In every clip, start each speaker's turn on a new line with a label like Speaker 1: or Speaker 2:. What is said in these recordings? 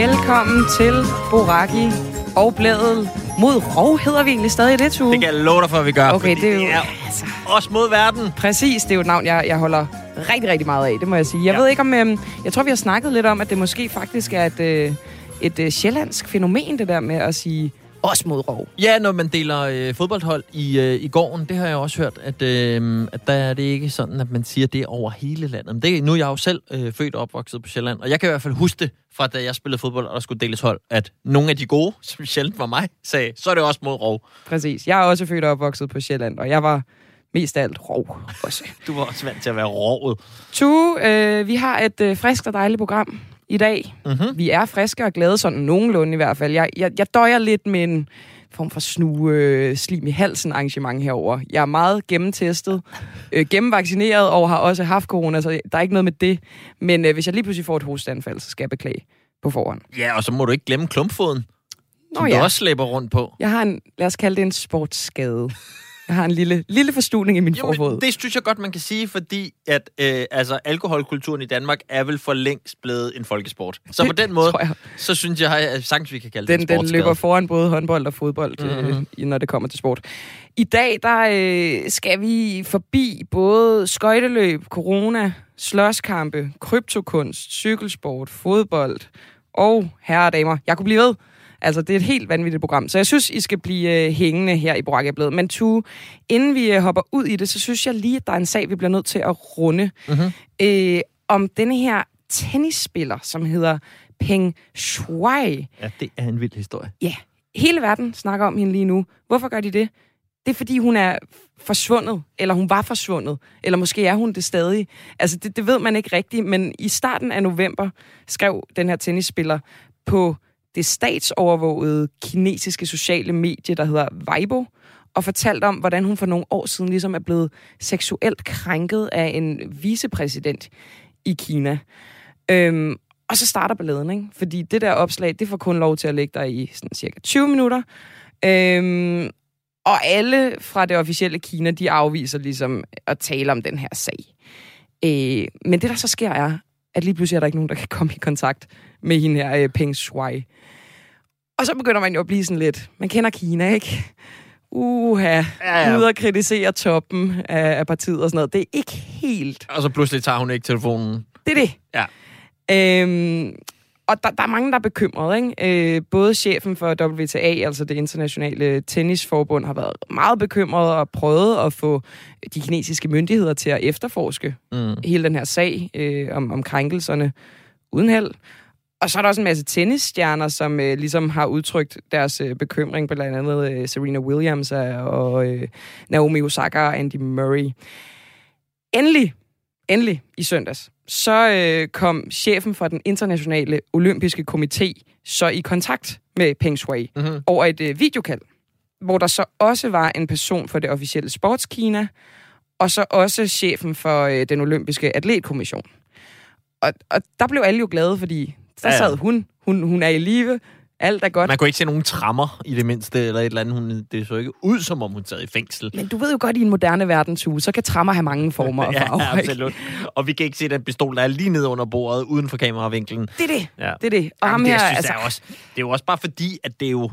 Speaker 1: Velkommen til Boraki og Bladet mod Rov, hedder vi egentlig stadig det, Tue?
Speaker 2: Det kan jeg love dig for, at vi gør.
Speaker 1: Okay, det er jo-
Speaker 2: er
Speaker 1: altså-
Speaker 2: også mod verden.
Speaker 1: Præcis, det er jo et navn, jeg, jeg holder rigtig, rigtig meget af, det må jeg sige. Jeg
Speaker 2: Ja.
Speaker 1: ved ikke om... Øhm, jeg tror, vi har snakket lidt om, at det måske faktisk er et, øh, et øh, sjællandsk fænomen, det der med at sige os mod Rov.
Speaker 2: Ja, når man deler øh, fodboldhold i, øh, i gården, det har jeg også hørt, at, øh, at der er det ikke sådan, at man siger det over hele landet. Men det, nu er jeg jo selv øh, født og opvokset på Sjælland, og jeg kan i hvert fald huske det fra da jeg spillede fodbold, og der skulle deles hold, at nogle af de gode, som sjældent var mig, sagde, så er det også mod Rov.
Speaker 1: Præcis. Jeg er også født og opvokset på Sjælland, og jeg var mest af alt Rov også.
Speaker 2: Du var også vant til at være rovet.
Speaker 1: Tue, øh, vi har et øh, frisk og dejligt program i dag.
Speaker 2: Mm-hmm.
Speaker 1: Vi er friske og glade, sådan nogenlunde i hvert fald. Jeg, jeg, jeg døjer lidt med en form for snue øh, slim i halsen arrangement herover. Jeg er meget gennemtestet, øh, gennemvaccineret og har også haft corona, så der er ikke noget med det. Men øh, hvis jeg lige pludselig får et hosteanfald, så skal jeg beklage på forhånd.
Speaker 2: Ja, og så må du ikke glemme klumpfoden, som
Speaker 1: Nå
Speaker 2: du
Speaker 1: ja,
Speaker 2: også slæber rundt på.
Speaker 1: jeg har en, lad os kalde det en sportsskade. Jeg har en lille, lille forstuning i min forfod.
Speaker 2: Jamen, det synes jeg godt, man kan sige, fordi at øh, altså, alkoholkulturen i Danmark er vel for længst blevet en folkesport. Så på den måde, så synes jeg, at sagtens vi kan kalde det
Speaker 1: Den,
Speaker 2: en
Speaker 1: den løber foran både håndbold og fodbold,
Speaker 2: Mhm.
Speaker 1: mm-hmm. øh, når det kommer til sport. I dag der øh, skal vi forbi både skøjteløb, corona, slåskampe, kryptokunst, cykelsport, fodbold og herre og damer. Jeg kunne blive ved. Altså, det er et helt vanvittigt program. Så jeg synes, I skal blive øh, hængende her i Boracke Men Tue, inden vi øh, hopper ud i det, så synes jeg lige, at der er en sag, vi bliver nødt til at runde.
Speaker 2: Mhm.
Speaker 1: Øh, om denne her tennisspiller, som hedder Peng Shuai.
Speaker 2: Ja, det er en vild historie.
Speaker 1: Ja, hele verden snakker om hende lige nu. Hvorfor gør de det? Det er, fordi hun er forsvundet, eller hun var forsvundet, eller måske er hun det stadig. Altså, det, det ved man ikke rigtigt, men i starten af november skrev den her tennisspiller på det statsovervågede kinesiske sociale medie, der hedder Weibo, og fortalt om, hvordan hun for nogle år siden ligesom er blevet seksuelt krænket af en vicepræsident i Kina. Øhm, og så starter balladen, ikke? Fordi det der opslag, det får kun lov til at ligge der i sådan cirka 20 minutter. Øhm, og alle fra det officielle Kina, de afviser ligesom at tale om den her sag. Øh, men det, der så sker, er, at lige pludselig er der ikke nogen, der kan komme i kontakt med hende her, øh, Peng Shuai. Og så begynder man jo at blive sådan lidt... Man kender Kina, ikke? Uha,
Speaker 2: Ja, ja.
Speaker 1: ud og kritisere toppen af, af partiet og sådan noget. Det er ikke helt
Speaker 2: Og så pludselig tager hun ikke telefonen.
Speaker 1: det er det.
Speaker 2: Ja.
Speaker 1: Øhm, og der, der er mange, der er bekymrede. Ikke? Øh, både chefen for WTA, altså det internationale tennisforbund, har været meget bekymret og prøvet at få de kinesiske myndigheder til at efterforske
Speaker 2: Mm.
Speaker 1: hele den her sag øh, om, om krænkelserne uden held. Og så er der også en masse tennisstjerner, som øh, ligesom har udtrykt deres øh, bekymring, blandt andet øh, Serena Williams øh, og øh, Naomi Osaka og Andy Murray. Endelig, endelig i søndags, så øh, kom chefen for den internationale olympiske komité så i kontakt med Peng Shuai
Speaker 2: Mm-hmm.
Speaker 1: over et øh, videokald, hvor der så også var en person for det officielle sportskina, og så også chefen for øh, den olympiske atletkommission. Og, og der blev alle jo glade, fordi der
Speaker 2: Ja,
Speaker 1: ja,
Speaker 2: ja.
Speaker 1: sad hun. hun. Hun er i live. Alt er godt.
Speaker 2: Man kunne ikke se nogen trammer i det mindste, eller et eller andet. Hun, det så ikke ud, som om hun sad i fængsel.
Speaker 1: Men du ved jo godt, i en moderne verdenshus, så kan trammer have mange former og farver.
Speaker 2: ja,
Speaker 1: ikke?
Speaker 2: absolut. Og vi kan ikke se den pistol, der er lige nede under bordet, uden for kameravinklen.
Speaker 1: Det er det.
Speaker 2: Ja.
Speaker 1: Det er det. Og ham
Speaker 2: Jamen, det,
Speaker 1: her,
Speaker 2: jeg synes,
Speaker 1: altså,
Speaker 2: er også, det er jo også bare fordi, at det er jo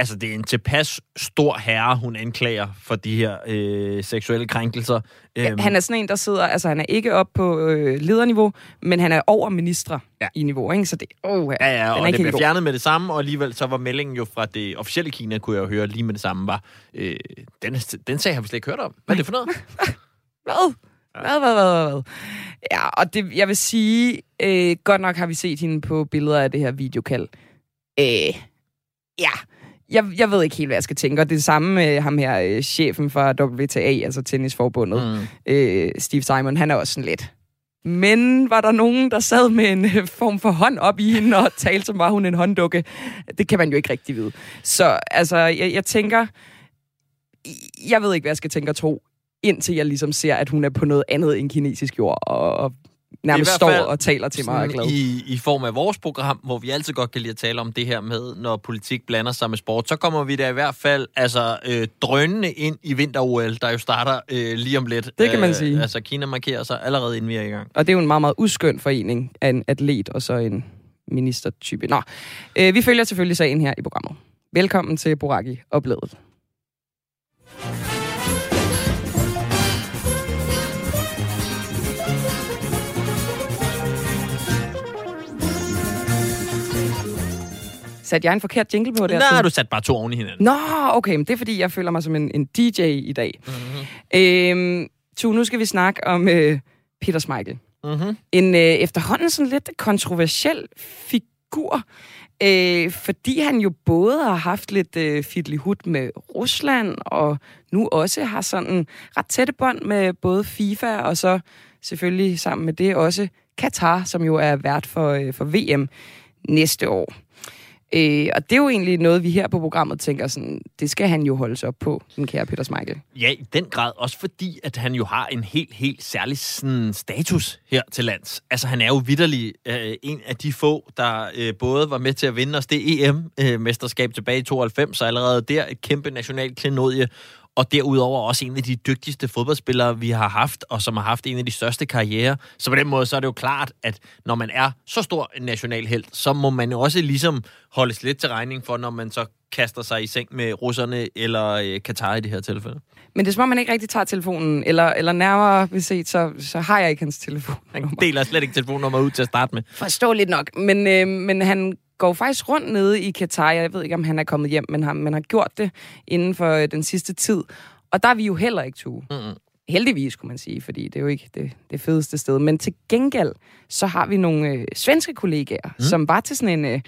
Speaker 2: altså, det er en tilpas stor herre, hun anklager for de her øh, seksuelle krænkelser. Øhm,
Speaker 1: han er sådan en, der sidder, altså han er ikke op på øh, lederniveau, men han er over ministre
Speaker 2: Ja.
Speaker 1: ja. i niveau, ikke? Så det, oh,
Speaker 2: Ja, ja,
Speaker 1: er
Speaker 2: og det blev
Speaker 1: god.
Speaker 2: fjernet med det samme, og alligevel så var meldingen jo fra det officielle Kina, kunne jeg jo høre lige med det samme, var, øh, den, den sag har vi slet ikke hørt om. Hvad er det for noget?
Speaker 1: Hvad? Hvad, hvad, hvad, hvad, hvad? Ja, og det, jeg vil sige, øh, godt nok har vi set hende på billeder af det her videokald. Øh, ja, jeg, jeg ved ikke helt, hvad jeg skal tænke. Og det er samme med ham her, øh, chefen for WTA, altså tennisforbundet,
Speaker 2: Mm.
Speaker 1: øh, Steve Simon, han er også sådan lidt. Men var der nogen, der sad med en øh, form for hånd op i hende og talte, som var hun en hånddukke? Det kan man jo ikke rigtig vide. Så altså, jeg, jeg tænker, jeg ved ikke, hvad jeg skal tænke og tro, indtil jeg ligesom ser, at hun er på noget andet end kinesisk jord, og, og nærmest står
Speaker 2: fald
Speaker 1: og taler til mig og er glad.
Speaker 2: I, I form af vores program, hvor vi altid godt kan lide at tale om det her med, når politik blander sig med sport, så kommer vi da i hvert fald altså, øh, drønende ind i vinter-OL, der jo starter øh, lige om lidt.
Speaker 1: Det kan man
Speaker 2: Øh,
Speaker 1: sige.
Speaker 2: Altså, Kina markerer sig allerede, inden vi er i gang.
Speaker 1: Og det er jo en meget, meget uskøn forening af en atlet og så en ministertype. Nå, øh, vi følger selvfølgelig sagen her i programmet. Velkommen til Boraki og Bladet. Satte jeg en forkert jingle på det?
Speaker 2: Nej, har du sat bare to oven i hinanden.
Speaker 1: Nå, okay, men det er fordi, jeg føler mig som en, en DJ i dag. Mm-hmm. Øhm, tu, nu skal vi snakke om øh, Peter Smeichel. Mm-hmm. En øh, efterhånden sådan lidt kontroversiel figur, øh, fordi han jo både har haft lidt øh, hud med Rusland, og nu også har sådan ret tætte bånd med både FIFA, og så selvfølgelig sammen med det også Katar, som jo er vært for, øh, for VM næste år. Øh, og det er jo egentlig noget, vi her på programmet tænker sådan, det skal han jo holde sig op på, den kære Peter Smeichel.
Speaker 2: Ja, i den grad. Også fordi, at han jo har en helt, helt særlig sådan, status her til lands. Altså, han er jo vidderlig øh, en af de få, der øh, både var med til at vinde os det EM-mesterskab øh, tilbage i 92, så allerede der et kæmpe nationalt klenodie, og derudover også en af de dygtigste fodboldspillere, vi har haft, og som har haft en af de største karrierer. Så på den måde, så er det jo klart, at når man er så stor en national held, så må man jo også ligesom holdes lidt til regning for, når man så kaster sig i seng med russerne eller øh, Katar i det her tilfælde.
Speaker 1: Men det er som om, man ikke rigtig tager telefonen, eller, eller nærmere beset, så, så har jeg ikke hans telefon.
Speaker 2: Han deler slet ikke telefonnummer ud til at starte med.
Speaker 1: Forståeligt nok, men, øh, men han går faktisk rundt nede i Katar. Jeg ved ikke, om han er kommet hjem, men han, man har gjort det inden for øh, den sidste tid. Og der er vi jo heller ikke to. Mm-hmm. Heldigvis, kunne man sige, fordi det er jo ikke det, det fedeste sted. Men til gengæld, så har vi nogle øh, svenske kollegaer, mm. som var til sådan en øh,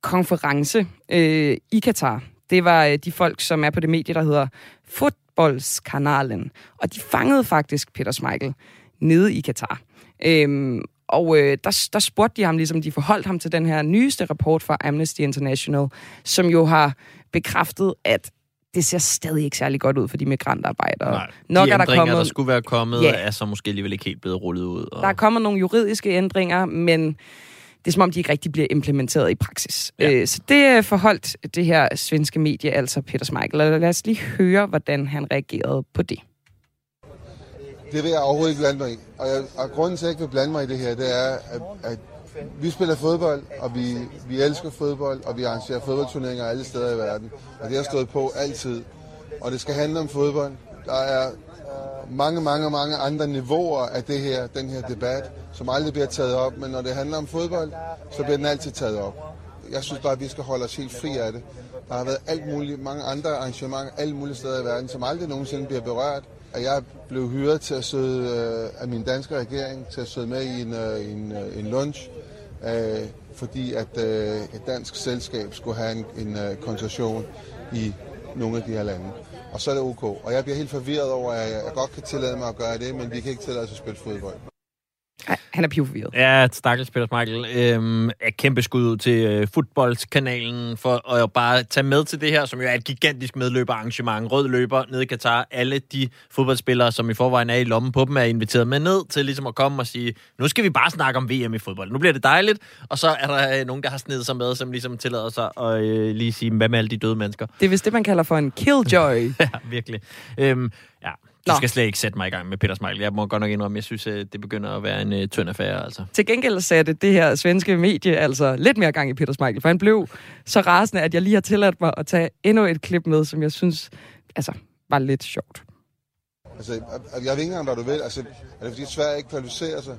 Speaker 1: konference øh, i Katar. Det var øh, de folk, som er på det medie, der hedder Fotbollskanalen. Og de fangede faktisk Peter Smeichel nede i Katar. Øhm, og øh, der, der spurgte de ham, ligesom de forholdt ham til den her nyeste rapport fra Amnesty International, som jo har bekræftet, at det ser stadig ikke særlig godt ud for de migrantarbejdere.
Speaker 2: Nej, Nok de er der, kommet, der skulle være kommet, ja, er så måske alligevel ikke helt blevet rullet ud.
Speaker 1: Og... Der er kommet nogle juridiske ændringer, men det er som om, de ikke rigtig bliver implementeret i praksis. Ja. Øh, så det forholdt det her svenske medie, altså Peter Smeichel. Lad os lige høre, hvordan han reagerede på det.
Speaker 3: Det vil jeg overhovedet ikke blande mig i. Og, jeg, og grunden til, at jeg ikke vil blande mig i det her, det er, at, at vi spiller fodbold, og vi, vi elsker fodbold, og vi arrangerer fodboldturneringer alle steder i verden. Og det har stået på altid. Og det skal handle om fodbold. Der er mange, mange, mange andre niveauer af det her, den her debat, som aldrig bliver taget op. Men når det handler om fodbold, så bliver den altid taget op. Jeg synes bare, at vi skal holde os helt fri af det. Der har været alt muligt, mange andre arrangementer alle mulige steder i verden, som aldrig nogensinde bliver berørt at jeg blev hyret til at sidde øh, af min danske regering til at sidde med i en, øh, en, øh, en lunch, øh, fordi at øh, et dansk selskab skulle have en, en øh, koncession i nogle af de her lande. Og så er det ok. Og jeg bliver helt forvirret over, at jeg godt kan tillade mig at gøre det, men vi kan ikke tillade os at spille fodbold.
Speaker 1: Han er pivforvirret.
Speaker 2: Ja, stakkels Peter Michael. Øhm, er kæmpe skud ud til øh, fodboldskanalen for at bare tage med til det her, som jo er et gigantisk medløberarrangement. Rød løber ned i Katar. Alle de fodboldspillere, som i forvejen er i lommen på dem, er inviteret med ned til ligesom at komme og sige, nu skal vi bare snakke om VM i fodbold. Nu bliver det dejligt. Og så er der øh, nogen, der har snedet sig med, som ligesom tillader sig at øh, lige sige, hvad med alle de døde mennesker.
Speaker 1: Det er vist det, man kalder for en killjoy.
Speaker 2: ja, virkelig. Øhm, ja, du skal slet ikke sætte mig i gang med Peter Smeichel. Jeg må godt nok indrømme, jeg synes, det begynder at være en uh, tynd affære. Altså.
Speaker 1: Til gengæld satte det her svenske medie altså lidt mere gang i Peter Smeichel, for han blev så rasende, at jeg lige har tilladt mig at tage endnu et klip med, som jeg synes altså, var lidt sjovt.
Speaker 3: Altså, jeg ved ikke engang, hvad du vil. Altså, er det fordi Sverige ikke kvalificerer sig?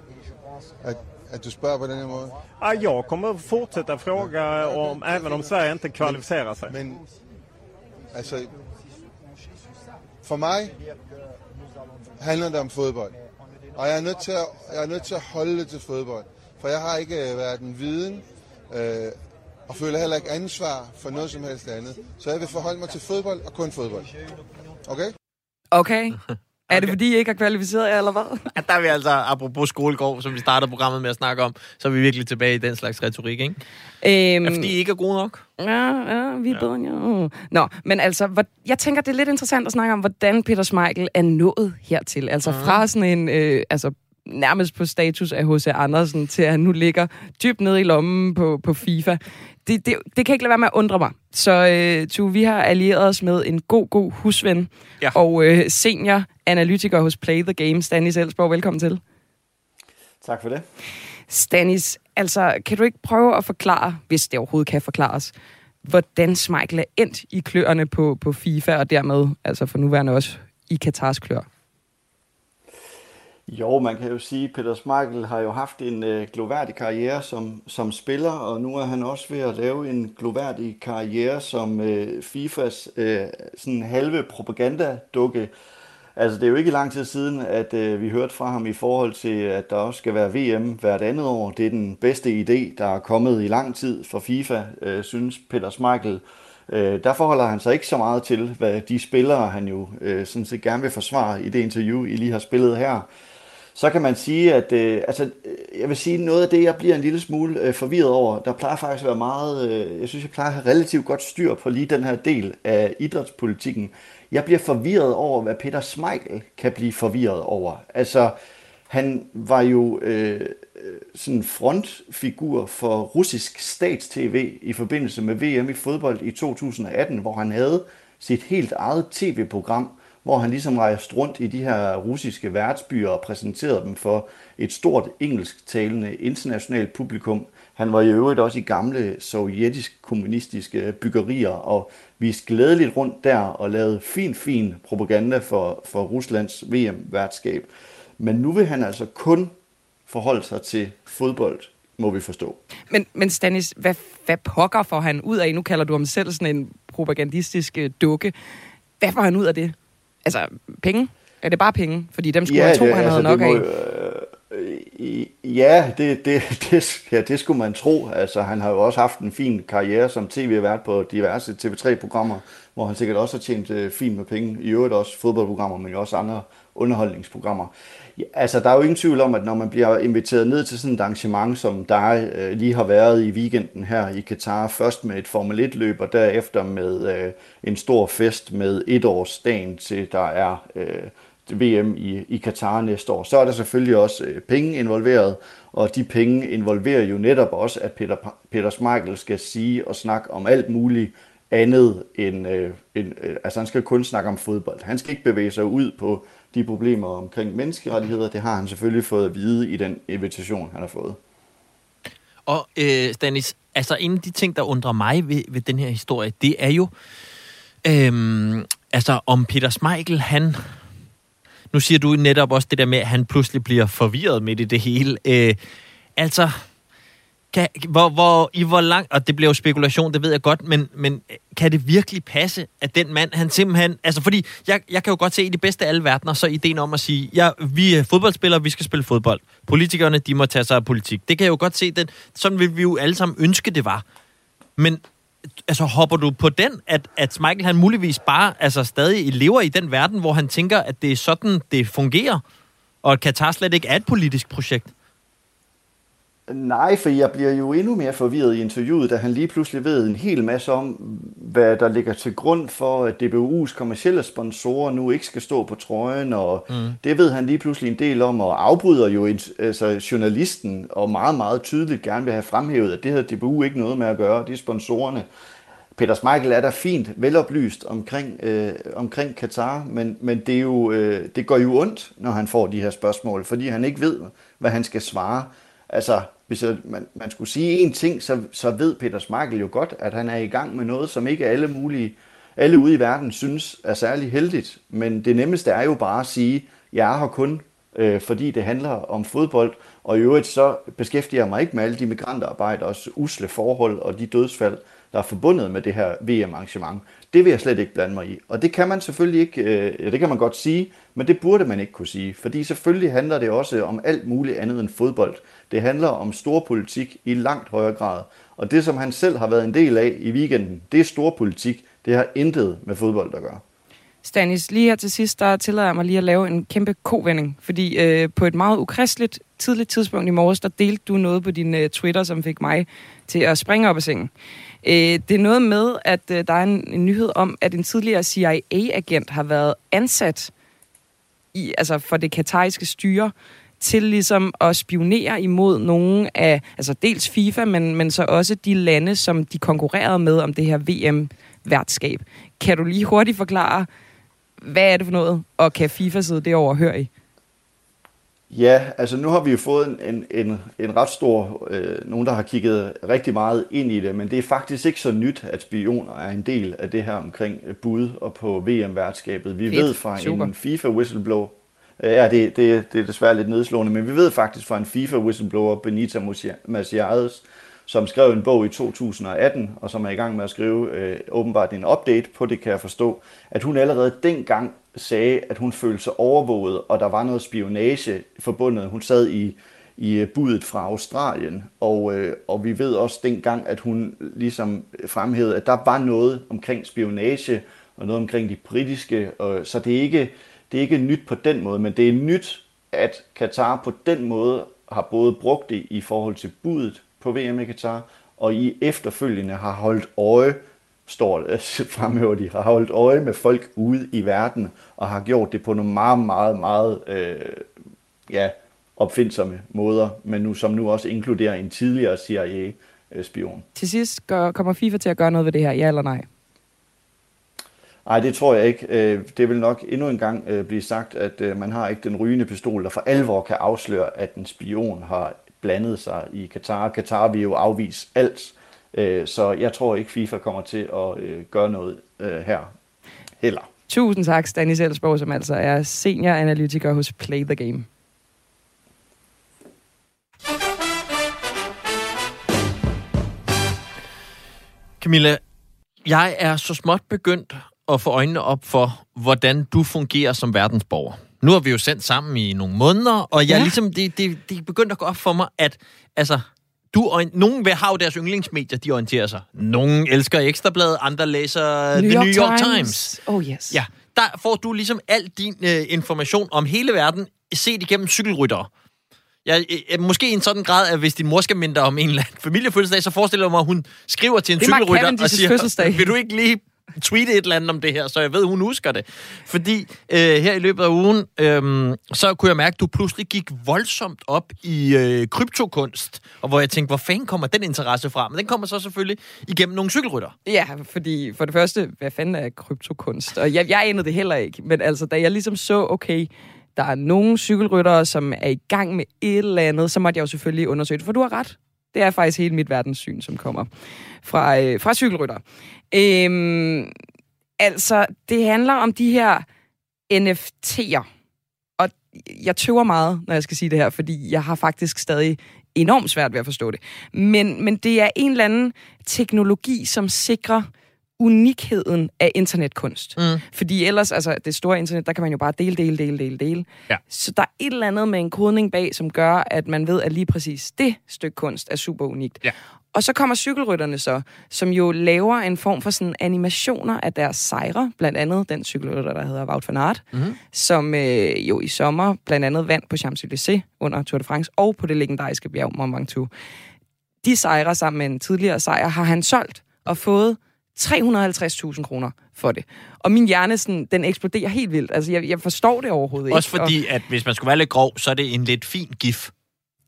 Speaker 3: At, att du spör på den här måten?
Speaker 4: Ja, jag kommer fortsätta fråga om, även om Sverige inte kvalificerar sig.
Speaker 3: Men, alltså, for mig handler det om fodbold. Og jeg er nødt til at, jeg er nødt til at holde det til fodbold. For jeg har ikke øh, været en viden, øh, og føler heller ikke ansvar for noget som helst andet. Så jeg vil forholde mig til fodbold og kun fodbold. Okay?
Speaker 1: Okay. Er det, fordi I ikke har kvalificeret jer, eller hvad?
Speaker 2: Ja, der er vi altså, apropos skolegård, som vi startede programmet med at snakke om, så er vi virkelig tilbage i den slags retorik, ikke? Øhm, er fordi I ikke er gode nok?
Speaker 1: Ja, ja, vi er ja. bedre ja. Nå, men altså, hvor, jeg tænker, det er lidt interessant at snakke om, hvordan Peter Smeichel er nået hertil. Altså mm. fra sådan en, øh, altså nærmest på status af H.C. Andersen, til at han nu ligger dybt nede i lommen på, på FIFA det, det, det kan ikke lade være med at undre mig. Så øh, tu, vi har allieret os med en god, god husven ja. og øh, senior analytiker hos Play the Game, Stanley Selsborg. Velkommen til.
Speaker 5: Tak for det.
Speaker 1: Stanis, altså, kan du ikke prøve at forklare, hvis det overhovedet kan forklares, hvordan Schmeichel er endt i kløerne på, på FIFA, og dermed, altså for nuværende også, i Katars klør?
Speaker 5: Jo, man kan jo sige, at Peter Schmeichel har jo haft en øh, gloværdig karriere som, som spiller, og nu er han også ved at lave en gloværdig karriere som øh, FIFAs øh, sådan halve propagandadukke. Altså, det er jo ikke lang tid siden, at øh, vi hørte fra ham i forhold til, at der også skal være VM hvert andet år. Det er den bedste idé, der er kommet i lang tid for FIFA, øh, synes Peter Schmeichel. Øh, der forholder han sig ikke så meget til, hvad de spillere, han jo øh, sådan set gerne vil forsvare i det interview, I lige har spillet her så kan man sige, at øh, altså, øh, jeg vil sige, noget af det, jeg bliver en lille smule øh, forvirret over, der plejer faktisk at være meget, øh, jeg synes, jeg plejer at have relativt godt styr på lige den her del af idrætspolitikken. Jeg bliver forvirret over, hvad Peter Smeichel kan blive forvirret over. Altså, han var jo øh, sådan frontfigur for russisk statstv i forbindelse med VM i fodbold i 2018, hvor han havde sit helt eget tv-program, hvor han ligesom rejste rundt i de her russiske værtsbyer og præsenterede dem for et stort engelsktalende internationalt publikum. Han var i øvrigt også i gamle sovjetisk-kommunistiske byggerier og viste glædeligt rundt der og lavede fin, fin propaganda for, for Ruslands VM-værtskab. Men nu vil han altså kun forholde sig til fodbold, må vi forstå.
Speaker 1: Men, men Stanis, hvad, hvad pokker får han ud af? Nu kalder du ham selv sådan en propagandistisk øh, dukke. Hvad får han ud af det? Altså, penge? Er det bare penge? Fordi dem skulle ja, to, han altså, havde nok må, af.
Speaker 5: Øh, ja, det, det, det, ja, det skulle man tro. Altså, han har jo også haft en fin karriere som tv-vært på diverse TV3-programmer, hvor han sikkert også har tjent øh, fint med penge. I øvrigt også fodboldprogrammer, men også andre underholdningsprogrammer. Altså, der er jo ingen tvivl om, at når man bliver inviteret ned til sådan et arrangement, som der øh, lige har været i weekenden her i Katar, først med et Formel 1-løb, og derefter med øh, en stor fest med etårsdagen til, der er øh, VM i, i Katar næste år, så er der selvfølgelig også øh, penge involveret, og de penge involverer jo netop også, at Peter, Peter Schmeichel skal sige og snakke om alt muligt andet end, øh, end øh, altså han skal kun snakke om fodbold. Han skal ikke bevæge sig ud på de problemer omkring menneskerettigheder. Det har han selvfølgelig fået at vide i den invitation, han har fået.
Speaker 2: Og øh, Stanis, altså en af de ting, der undrer mig ved, ved den her historie, det er jo, øh, altså om Peter Smeichel, han... Nu siger du netop også det der med, at han pludselig bliver forvirret midt i det hele. Øh, altså, kan, hvor, hvor, I hvor langt, og det bliver jo spekulation, det ved jeg godt, men, men øh, kan det virkelig passe, at den mand, han simpelthen... Altså, fordi jeg, jeg kan jo godt se i de bedste af alle verdener, så ideen om at sige, ja, vi er fodboldspillere, vi skal spille fodbold. Politikerne, de må tage sig af politik. Det kan jeg jo godt se, den, sådan vil vi jo alle sammen ønske, det var. Men altså, hopper du på den, at, at Michael han muligvis bare altså, stadig lever i den verden, hvor han tænker, at det er sådan, det fungerer, og at Katar slet ikke er et politisk projekt?
Speaker 5: Nej, for jeg bliver jo endnu mere forvirret i interviewet, da han lige pludselig ved en hel masse om, hvad der ligger til grund for, at DBU's kommercielle sponsorer nu ikke skal stå på trøjen, og mm. det ved han lige pludselig en del om, og afbryder jo altså, journalisten, og meget, meget tydeligt gerne vil have fremhævet, at det havde DBU ikke noget med at gøre, de sponsorerne. Peter Smeichel er der fint veloplyst omkring, øh, omkring Katar, men, men det, er jo, øh, det går jo ondt, når han får de her spørgsmål, fordi han ikke ved, hvad han skal svare. Altså, hvis jeg, man, man skulle sige én ting, så, så ved Peter Smarkel jo godt, at han er i gang med noget, som ikke alle mulige, alle ude i verden synes er særlig heldigt. Men det nemmeste er jo bare at sige, jeg er her kun, øh, fordi det handler om fodbold, og i øvrigt så beskæftiger jeg mig ikke med alle de migrantarbejders usle forhold og de dødsfald, der er forbundet med det her VM-arrangement. Det vil jeg slet ikke blande mig i. Og det kan man selvfølgelig ikke, øh, det kan man godt sige, men det burde man ikke kunne sige. Fordi selvfølgelig handler det også om alt muligt andet end fodbold. Det handler om storpolitik i langt højere grad. Og det, som han selv har været en del af i weekenden, det er storpolitik. Det har intet med fodbold at gøre.
Speaker 1: Stanis, lige her til sidst, der tillader jeg mig lige at lave en kæmpe kovending, fordi øh, på et meget ukristeligt tidligt tidspunkt i morges, der delte du noget på din øh, Twitter, som fik mig til at springe op af sengen. Øh, det er noget med, at øh, der er en, en nyhed om, at en tidligere CIA-agent har været ansat i, altså for det katariske styre, til ligesom at spionere imod nogle af, altså dels FIFA, men, men så også de lande, som de konkurrerede med om det her VM-værtskab. Kan du lige hurtigt forklare, hvad er det for noget, og kan FIFA sidde det overhøre i?
Speaker 5: Ja, altså nu har vi jo fået en, en, en, en ret stor, øh, nogen der har kigget rigtig meget ind i det, men det er faktisk ikke så nyt, at spioner er en del af det her omkring bud og på VM-værtskabet. Vi Fedt. ved fra Super. en FIFA-whistleblower, Øh, ja det, det, det er desværre lidt nedslående, men vi ved faktisk fra en FIFA-whistleblower, Benita Maciades, som skrev en bog i 2018, og som er i gang med at skrive øh, åbenbart en update på det, kan jeg forstå, at hun allerede dengang sagde, at hun følte sig overvåget, og der var noget spionage forbundet. Hun sad i, i øh, budet fra Australien, og, øh, og vi ved også dengang, at hun ligesom fremhævede, at der var noget omkring spionage, og noget omkring de britiske, og, så det er, ikke, det er ikke nyt på den måde, men det er nyt, at Katar på den måde har både brugt det i forhold til budet på VM i Katar, og i efterfølgende har holdt øje, står det, fremhæver de, har holdt øje med folk ude i verden, og har gjort det på nogle meget, meget, meget øh, ja, opfindsomme måder, men nu, som nu også inkluderer en tidligere CIA-spion.
Speaker 1: Øh, til sidst gør, kommer FIFA til at gøre noget ved det her, ja eller nej?
Speaker 5: Nej, det tror jeg ikke. Øh, det vil nok endnu en gang øh, blive sagt, at øh, man har ikke den rygende pistol, der for alvor kan afsløre, at en spion har blandet sig i Katar. Katar vil jo afvise alt, så jeg tror ikke, FIFA kommer til at gøre noget her heller.
Speaker 1: Tusind tak, Stanis Elsborg, som altså er senior hos Play the Game.
Speaker 2: Camilla, jeg er så småt begyndt at få øjnene op for, hvordan du fungerer som verdensborger. Nu har vi jo sendt sammen i nogle måneder, og jeg ja. ligesom, det, det, det er begyndt at gå op for mig, at altså, du, nogen vil have deres yndlingsmedier, de orienterer sig. Nogen elsker Ekstrabladet, andre læser New The York New York Times. Times.
Speaker 1: Oh yes.
Speaker 2: Ja, der får du ligesom al din uh, information om hele verden set igennem cykelryttere. Jeg, jeg, måske i en sådan grad, at hvis din mor skal minde dig om en eller anden familiefødselsdag, så forestiller jeg mig, at hun skriver til en cykelrytter og siger, fødselsdag. vil du ikke lige tweete et eller andet om det her, så jeg ved, hun husker det. Fordi øh, her i løbet af ugen, øh, så kunne jeg mærke, at du pludselig gik voldsomt op i øh, kryptokunst, og hvor jeg tænkte, hvor fanden kommer den interesse fra? Men den kommer så selvfølgelig igennem nogle cykelrytter.
Speaker 1: Ja, fordi for det første, hvad fanden er kryptokunst? Og jeg, jeg anede det heller ikke, men altså, da jeg ligesom så, okay, der er nogle cykelryttere, som er i gang med et eller andet, så måtte jeg jo selvfølgelig undersøge det, for du har ret. Det er faktisk hele mit verdenssyn, som kommer fra, øh, fra cykelrytter. Øhm, altså, det handler om de her NFT'er. Og jeg tøver meget, når jeg skal sige det her, fordi jeg har faktisk stadig enormt svært ved at forstå det. Men, men det er en eller anden teknologi, som sikrer unikheden af internetkunst. Mm. Fordi ellers, altså det store internet, der kan man jo bare dele, dele, dele, dele, dele. Ja. Så der er et eller andet med en kodning bag, som gør, at man ved, at lige præcis det stykke kunst er super unikt. Ja. Og så kommer cykelrytterne så, som jo laver en form for sådan animationer af deres sejre, blandt andet den cykelrytter, der hedder Wout van Aert, mm-hmm. som øh, jo i sommer blandt andet vandt på Champs-Élysées under Tour de France og på det legendariske bjerg Mont Ventoux. De sejre sammen med en tidligere sejr har han solgt og fået 350.000 kroner for det. Og min hjerne, sådan, den eksploderer helt vildt. Altså, jeg, jeg forstår det overhovedet ikke.
Speaker 2: Også fordi, og... at hvis man skulle være lidt grov, så er det en lidt fin gif.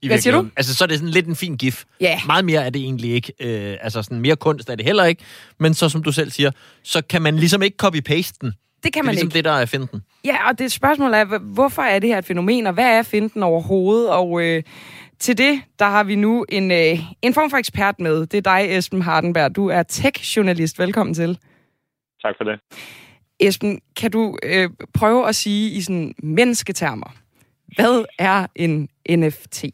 Speaker 1: I Hvad siger du?
Speaker 2: Altså, så er det sådan lidt en fin gif.
Speaker 1: Ja. Yeah.
Speaker 2: Meget mere er det egentlig ikke. Øh, altså, sådan mere kunst er det heller ikke. Men så, som du selv siger, så kan man ligesom ikke copy-paste den.
Speaker 1: Det kan man
Speaker 2: det er ligesom
Speaker 1: ikke.
Speaker 2: det, der er finden.
Speaker 1: Ja, og det spørgsmål er, hvorfor er det her et fænomen, og hvad er finden overhovedet? Og øh, til det, der har vi nu en, øh, en form for ekspert med. Det er dig, Esben Hardenberg. Du er tech-journalist. Velkommen til.
Speaker 6: Tak for det.
Speaker 1: Esben, kan du øh, prøve at sige i sådan mennesketermer, hvad er en NFT?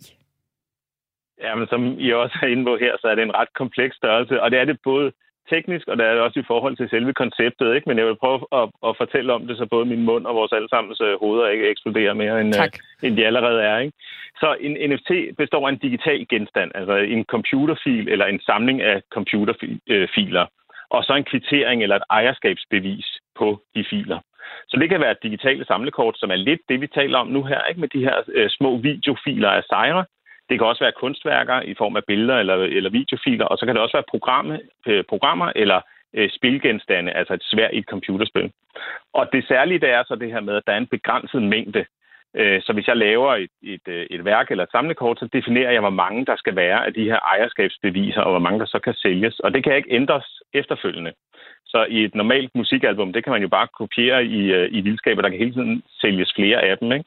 Speaker 6: Jamen, som I også er inde på her, så er det en ret kompleks størrelse, og det er det både teknisk, og det er det også i forhold til selve konceptet, ikke? Men jeg vil prøve at, at fortælle om det, så både min mund og vores allesammens øh, hoveder ikke eksploderer mere, end,
Speaker 1: tak.
Speaker 6: uh, end de allerede er, ikke? Så en NFT består af en digital genstand, altså en computerfil eller en samling af computerfiler, og så en kvittering eller et ejerskabsbevis på de filer. Så det kan være et digitale samlekort, som er lidt det, vi taler om nu her, ikke med de her uh, små videofiler af sejre, det kan også være kunstværker i form af billeder eller, eller videofiler, og så kan det også være programme, øh, programmer eller øh, spilgenstande, altså et svært i et computerspil. Og det særlige det er så det her med, at der er en begrænset mængde. Øh, så hvis jeg laver et, et, øh, et værk eller et samlekort, så definerer jeg, hvor mange der skal være af de her ejerskabsbeviser, og hvor mange der så kan sælges. Og det kan ikke ændres efterfølgende. Så i et normalt musikalbum, det kan man jo bare kopiere i, øh, i vildskaber, der kan hele tiden sælges flere af dem. Ikke?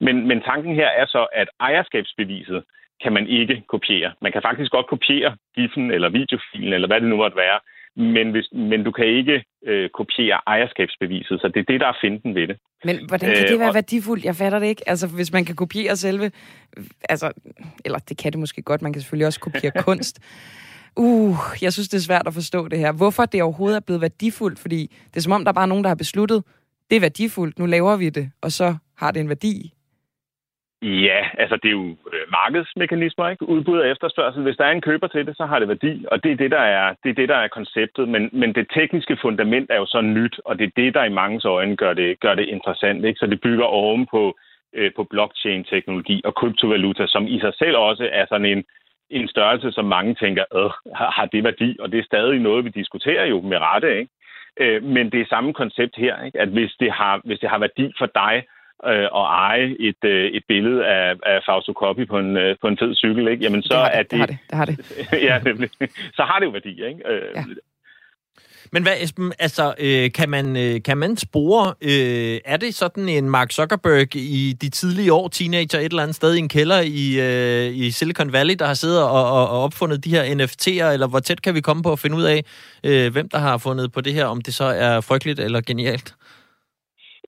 Speaker 6: Men, men tanken her er så, at ejerskabsbeviset kan man ikke kopiere. Man kan faktisk godt kopiere GIF'en eller videofilen, eller hvad det nu måtte være, men, hvis, men du kan ikke øh, kopiere ejerskabsbeviset, så det er det, der er finten ved det.
Speaker 1: Men hvordan kan det være øh, værdifuldt? Jeg fatter det ikke. Altså, hvis man kan kopiere selve... Altså, eller det kan det måske godt, man kan selvfølgelig også kopiere kunst. Uh, jeg synes, det er svært at forstå det her. Hvorfor det overhovedet er blevet værdifuldt? Fordi det er som om, der er bare nogen, der har besluttet, det er værdifuldt, nu laver vi det, og så har det en værdi.
Speaker 6: Ja, altså det er jo øh, markedsmekanismer, ikke? Udbud og efterspørgsel. Hvis der er en køber til det, så har det værdi, og det er det, der er, det er, det, der er konceptet. Men, men det tekniske fundament er jo så nyt, og det er det, der i mange øjne gør det, gør det interessant. Ikke? Så det bygger oven på, øh, på blockchain-teknologi og kryptovaluta, som i sig selv også er sådan en, en størrelse, som mange tænker, øh, har, har det værdi? Og det er stadig noget, vi diskuterer jo med rette. Ikke? Øh, men det er samme koncept her, ikke? at hvis det, har, hvis det har værdi for dig øh, at eje et, øh, et billede af, af Fausto Coppi på en, øh, på en fed cykel, ikke? jamen så
Speaker 1: det
Speaker 6: er
Speaker 1: det. Det har det, det, har det.
Speaker 6: ja, det, så har det jo værdi. Ikke? Øh, ja.
Speaker 2: Men hvad, Esben, altså, øh, kan, man, øh, kan man spore, øh, er det sådan en Mark Zuckerberg i de tidlige år, teenager et eller andet sted i en kælder i, øh, i Silicon Valley, der har siddet og, og, og opfundet de her NFT'er, eller hvor tæt kan vi komme på at finde ud af, øh, hvem der har fundet på det her, om det så er frygteligt eller genialt?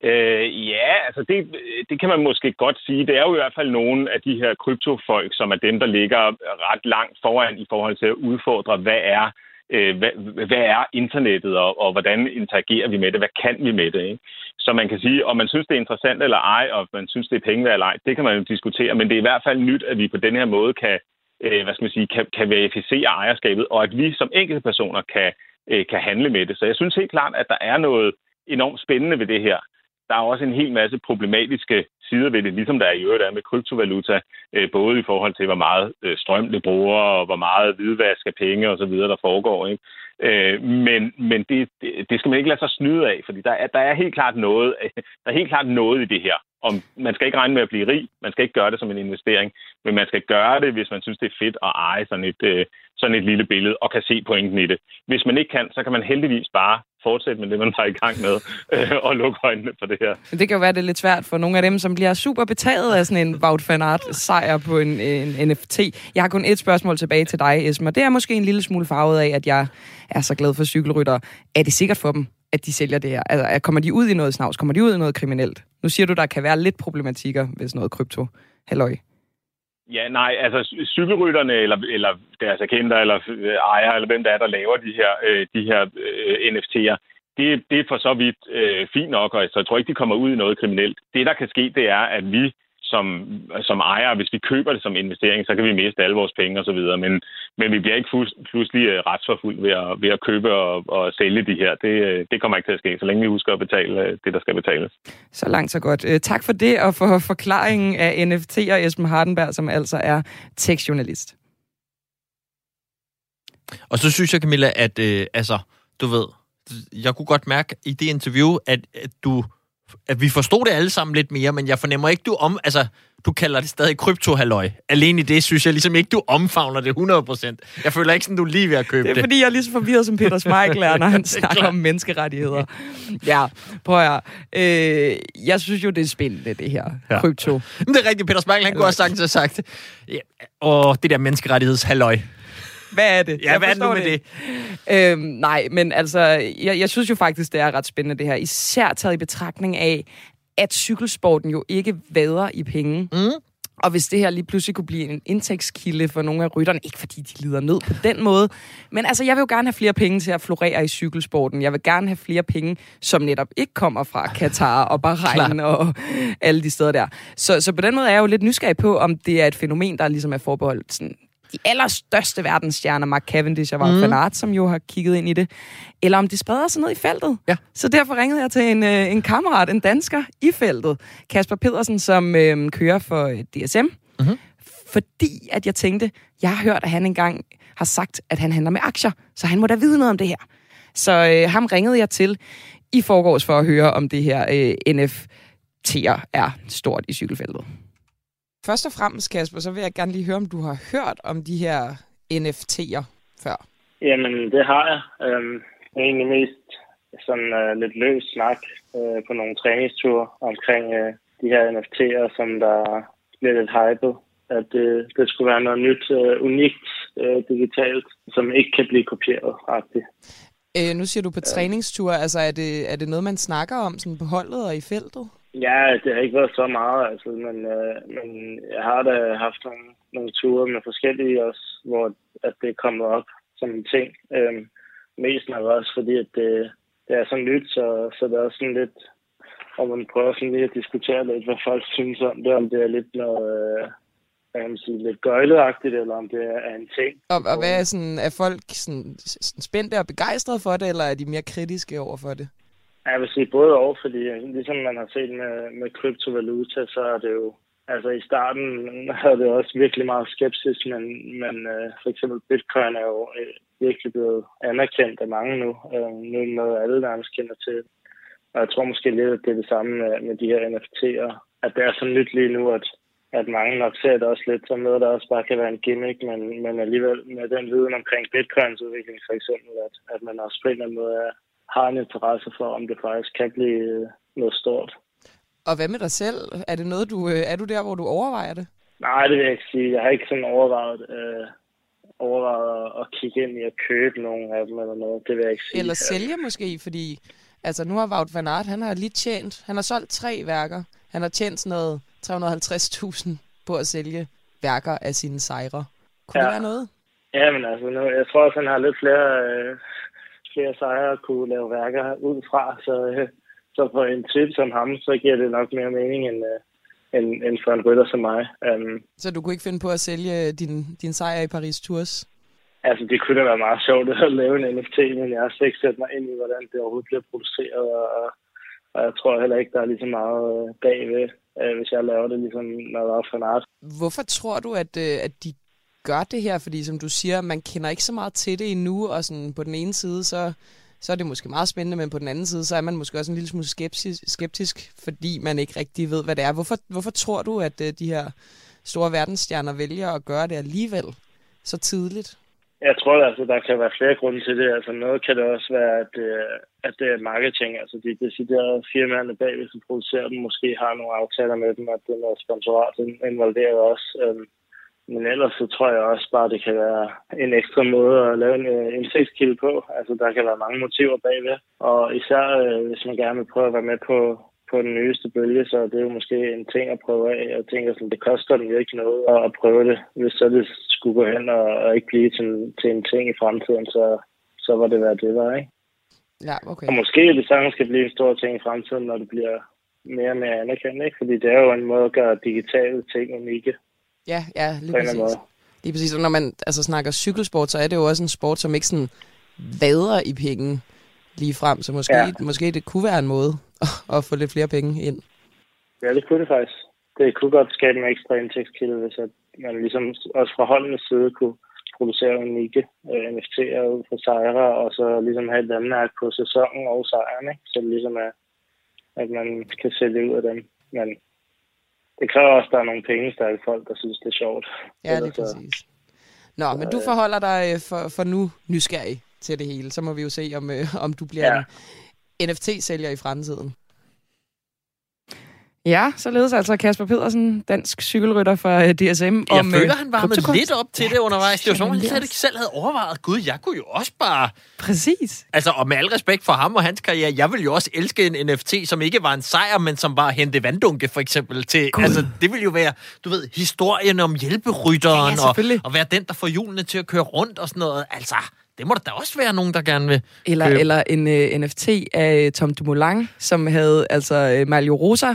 Speaker 6: Øh, ja, altså det, det kan man måske godt sige. Det er jo i hvert fald nogle af de her kryptofolk, som er dem, der ligger ret langt foran i forhold til at udfordre, hvad er øh, hvad, hvad er internettet, og, og hvordan interagerer vi med det? Hvad kan vi med det? Ikke? Så man kan sige, om man synes, det er interessant eller ej, og man synes, det er penge eller ej, det kan man jo diskutere, men det er i hvert fald nyt, at vi på den her måde kan, øh, hvad skal man sige, kan, kan verificere ejerskabet, og at vi som enkelte personer kan, øh, kan handle med det. Så jeg synes helt klart, at der er noget enormt spændende ved det her der er også en hel masse problematiske sider ved det, ligesom der er i øvrigt er med kryptovaluta, øh, både i forhold til, hvor meget øh, strøm det bruger, og hvor meget hvidvask af penge osv., der foregår. Ikke? Øh, men men det, det, skal man ikke lade sig snyde af, fordi der er, der er helt klart noget, der er helt klart noget i det her. Om, man skal ikke regne med at blive rig, man skal ikke gøre det som en investering, men man skal gøre det, hvis man synes, det er fedt at eje sådan et, sådan et lille billede og kan se pointen i det. Hvis man ikke kan, så kan man heldigvis bare fortsætte med det, man var i gang med, øh, og lukke øjnene på det her.
Speaker 1: Det kan jo være, det er lidt svært for nogle af dem, som bliver super betaget af sådan en Wout van Aert sejr på en, en NFT. Jeg har kun et spørgsmål tilbage til dig, Esmer. Det er måske en lille smule farvet af, at jeg er så glad for cykelrytter. Er det sikkert for dem, at de sælger det her? Altså, kommer de ud i noget snavs? Kommer de ud i noget kriminelt? Nu siger du, der kan være lidt problematikker, ved sådan noget krypto. Halløj.
Speaker 6: Ja, nej, altså cykelrytterne eller, eller deres agenter eller ejer ejere, eller hvem der er, der laver de her, øh, de her øh, NFT'er, det, det er for så vidt øh, fint nok, og så jeg tror ikke, de kommer ud i noget kriminelt. Det, der kan ske, det er, at vi som, som ejer, hvis vi køber det som investering, så kan vi miste alle vores penge osv., men, men vi bliver ikke pludselig øh, retsforfulgt ved at, ved at købe og, og sælge de her. Det, øh, det kommer ikke til at ske, så længe vi husker at betale øh, det, der skal betales.
Speaker 1: Så langt, så godt. Tak for det, og for forklaringen af NFT'er, Esben Hardenberg, som altså er tekstjournalist.
Speaker 2: Og så synes jeg, Camilla, at øh, altså, du ved, jeg kunne godt mærke i det interview, at, at du at vi forstod det alle sammen lidt mere, men jeg fornemmer ikke, du om... Altså, du kalder det stadig kryptohalløj. Alene i det synes jeg ligesom ikke, du omfavner det 100%. Jeg føler ikke sådan, du er lige ved at købe det.
Speaker 1: Det er fordi, jeg er lige så forvirret som Peter Smeichel er, når han snakker om menneskerettigheder. Ja, prøv at øh, Jeg synes jo, det er spændende, det her ja. krypto.
Speaker 2: Men det er rigtigt, Peter Smeichel, han kunne også sagtens have sagt, ja, og det der menneskerettighedshalløj.
Speaker 1: Hvad er det?
Speaker 2: Ja, jeg hvad er det nu med det?
Speaker 1: det? Øhm, nej, men altså, jeg, jeg synes jo faktisk, det er ret spændende det her. Især taget i betragtning af, at cykelsporten jo ikke vader i penge. Mm. Og hvis det her lige pludselig kunne blive en indtægtskilde for nogle af rytterne, ikke fordi de lider ned på den måde, men altså, jeg vil jo gerne have flere penge til at florere i cykelsporten. Jeg vil gerne have flere penge, som netop ikke kommer fra Katar og Bahrain og alle de steder der. Så, så på den måde er jeg jo lidt nysgerrig på, om det er et fænomen, der ligesom er forbeholdt sådan de allerstørste verdensstjerner, Mark Cavendish og Wout mm. Aert, som jo har kigget ind i det, eller om det spreder sig ned i feltet. Ja. Så derfor ringede jeg til en, øh, en kammerat, en dansker i feltet, Kasper Pedersen, som øh, kører for DSM, mm-hmm. fordi at jeg tænkte, jeg har hørt, at han engang har sagt, at han handler med aktier, så han må da vide noget om det her. Så øh, ham ringede jeg til i forgårs for at høre, om det her øh, NFT'er er stort i cykelfeltet. Først og fremmest, Kasper, så vil jeg gerne lige høre, om du har hørt om de her NFT'er før.
Speaker 7: Jamen, det har jeg. Øhm, det er egentlig mest sådan uh, lidt løs snak uh, på nogle træningsture omkring uh, de her NFT'er, som der bliver lidt hypet. At det, det skulle være noget nyt, uh, unikt uh, digitalt, som ikke kan blive kopieret. -agtigt.
Speaker 1: Øh, nu siger du på træningstur, altså er det, er det noget, man snakker om sådan på holdet og i feltet?
Speaker 7: Ja, det har ikke været så meget, altså, men, øh, men jeg har da haft nogle, nogle ture med forskellige også, hvor at det er kommet op som en ting. Øh, mest nok også, fordi at det, det er sådan nyt, så, så det er også sådan lidt, og man prøver sådan lige at diskutere lidt, hvad folk synes om det, om det er lidt noget, øh, hvad kan man sige, lidt gøjleagtigt, eller om det er en ting.
Speaker 1: Og, og hvad er, sådan, er folk sådan, sådan spændte og begejstrede for det, eller er de mere kritiske over for det?
Speaker 7: Jeg vil sige både og, fordi ligesom man har set med, med kryptovaluta, så er det jo Altså i starten havde det også virkelig meget skepsis, men, men øh, for eksempel bitcoin er jo øh, virkelig blevet anerkendt af mange nu. Øh, nu er noget alle nærmest kender til. Og jeg tror måske lidt, at det er det samme med, med de her NFT'er. At det er så nyt lige nu, at, at mange nok ser det også lidt som noget, der også bare kan være en gimmick, men, men alligevel med den viden omkring bitcoins udvikling for eksempel, at, at man også på en eller anden måde har en interesse for, om det faktisk kan blive noget stort.
Speaker 1: Og hvad med dig selv? Er det noget, du, øh, er du der, hvor du overvejer det?
Speaker 7: Nej, det vil jeg ikke sige. Jeg har ikke sådan overvejet, øh, overvejet at kigge ind i at købe nogle af dem eller noget. Det vil jeg ikke sige.
Speaker 1: Eller sælge måske, fordi altså, nu har Wout van Aert, han har lige tjent, han har solgt tre værker. Han har tjent sådan noget 350.000 på at sælge værker af sine sejre. Kunne ja. det være noget?
Speaker 7: Ja, men altså, nu, jeg tror også, han har lidt flere, øh, flere sejre at kunne lave værker ud fra, så øh, så for en type som ham, så giver det nok mere mening end, uh, end, end for en rytter som mig. Um,
Speaker 1: så du kunne ikke finde på at sælge din, din sejr i Paris Tours?
Speaker 7: Altså, det kunne da være meget sjovt at lave en NFT, men jeg har slet ikke sat mig ind i, hvordan det overhovedet bliver produceret, og, og jeg tror heller ikke, der er lige så meget øh, bagved, uh, hvis jeg laver det, ligesom når der er fanart.
Speaker 1: Hvorfor tror du, at, at de gør det her? Fordi som du siger, man kender ikke så meget til det endnu, og sådan på den ene side, så så er det måske meget spændende, men på den anden side, så er man måske også en lille smule skeptisk, skeptisk fordi man ikke rigtig ved, hvad det er. Hvorfor, hvorfor tror du, at øh, de her store verdensstjerner vælger at gøre det alligevel så tidligt?
Speaker 7: Jeg tror, altså, der kan være flere grunde til det. Altså, noget kan det også være, at, øh, at det er marketing. Altså, de deciderede firmaerne bag, hvis de producerer dem, måske har nogle aftaler med dem, at det er noget sponsorat involveret også. Øhm, men ellers så tror jeg også bare, det kan være en ekstra måde at lave en uh, indsigtskilde på. Altså, der kan være mange motiver bagved. Og især uh, hvis man gerne vil prøve at være med på, på den nyeste bølge, så det er jo måske en ting at prøve af. Jeg tænker sådan, det koster dem jo ikke noget at prøve det. Hvis så det skulle gå hen og, og ikke blive til, til en ting i fremtiden, så, så var det, hvad det var, ikke?
Speaker 1: Ja, okay.
Speaker 7: Og måske det samme skal blive en stor ting i fremtiden, når det bliver mere og mere anerkendt, ikke? Fordi det er jo en måde at gøre digitale ting unikke.
Speaker 1: Ja, ja, lige præcis. Lige præcis. Og når man altså, snakker cykelsport, så er det jo også en sport, som ikke sådan vader i penge lige frem. Så måske, ja. måske det kunne være en måde at, at få lidt flere penge ind.
Speaker 7: Ja, det kunne det faktisk. Det kunne godt skabe en ekstra indtægtskilde, hvis at man ligesom også fra holdenes side kunne producere unikke uh, NFT'er ud fra sejre, og så ligesom have et vandmærke på sæsonen og sejren, ikke? så det ligesom er, at man kan sælge ud af dem. Men det kræver også, at der er nogle penge, stærke folk, der synes, det er sjovt.
Speaker 1: Ja, det er præcis. Nå, men du forholder dig øh, for, for nu nysgerrig til det hele. Så må vi jo se, om, øh, om du bliver ja. en NFT-sælger i fremtiden. Ja, således altså Kasper Pedersen, dansk cykelrytter for øh, DSM.
Speaker 2: Jeg om, føler, han varmede lidt op til det undervejs. Det var som om, han slet ikke selv havde overvejet. Gud, jeg kunne jo også bare...
Speaker 1: Præcis.
Speaker 2: Altså, og med al respekt for ham og hans karriere, jeg vil jo også elske en NFT, som ikke var en sejr, men som bare hente vanddunke, for eksempel. Til, altså, det vil jo være, du ved, historien om hjælperytteren, ja, og, og være den, der får hjulene til at køre rundt og sådan noget. Altså, det må der da også være nogen, der gerne vil
Speaker 1: Eller, eller en uh, øh, NFT af Tom Dumoulin, som havde altså uh, Mario Rosa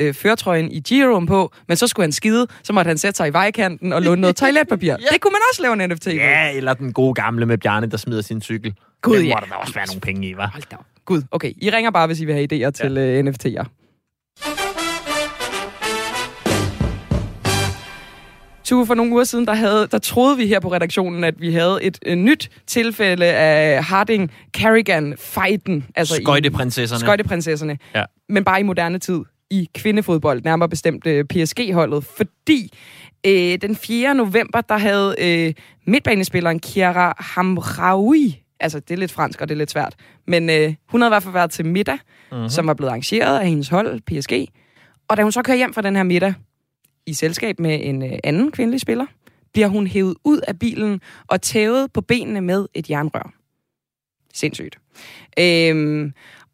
Speaker 1: øh, førtrøjen i Giroen på, men så skulle han skide, så måtte han sætte sig i vejkanten og låne noget toiletpapir. ja. Det kunne man også lave en NFT
Speaker 2: med. Ja, eller den gode gamle med Bjarne, der smider sin cykel. Gud, Den ja. må der også være nogle penge i, hva'? Hold da
Speaker 1: Gud, okay. I ringer bare, hvis I vil have idéer ja. til øh, NFT'er. Tue, for nogle uger siden, der, havde, der troede vi her på redaktionen, at vi havde et, et nyt tilfælde af Harding Carrigan fighten
Speaker 2: Altså Skøjteprinsesserne.
Speaker 1: Skøjteprinsesserne. Ja. Men bare i moderne tid i kvindefodbold, nærmere bestemt øh, PSG-holdet, fordi øh, den 4. november, der havde øh, midtbanespilleren Kiara Hamraoui, altså det er lidt fransk, og det er lidt svært, men øh, hun havde i hvert fald været til middag, uh-huh. som var blevet arrangeret af hendes hold, PSG, Og da hun så kører hjem fra den her middag i selskab med en øh, anden kvindelig spiller, bliver hun hævet ud af bilen og tævet på benene med et jernrør. Sindssygt. Øhm,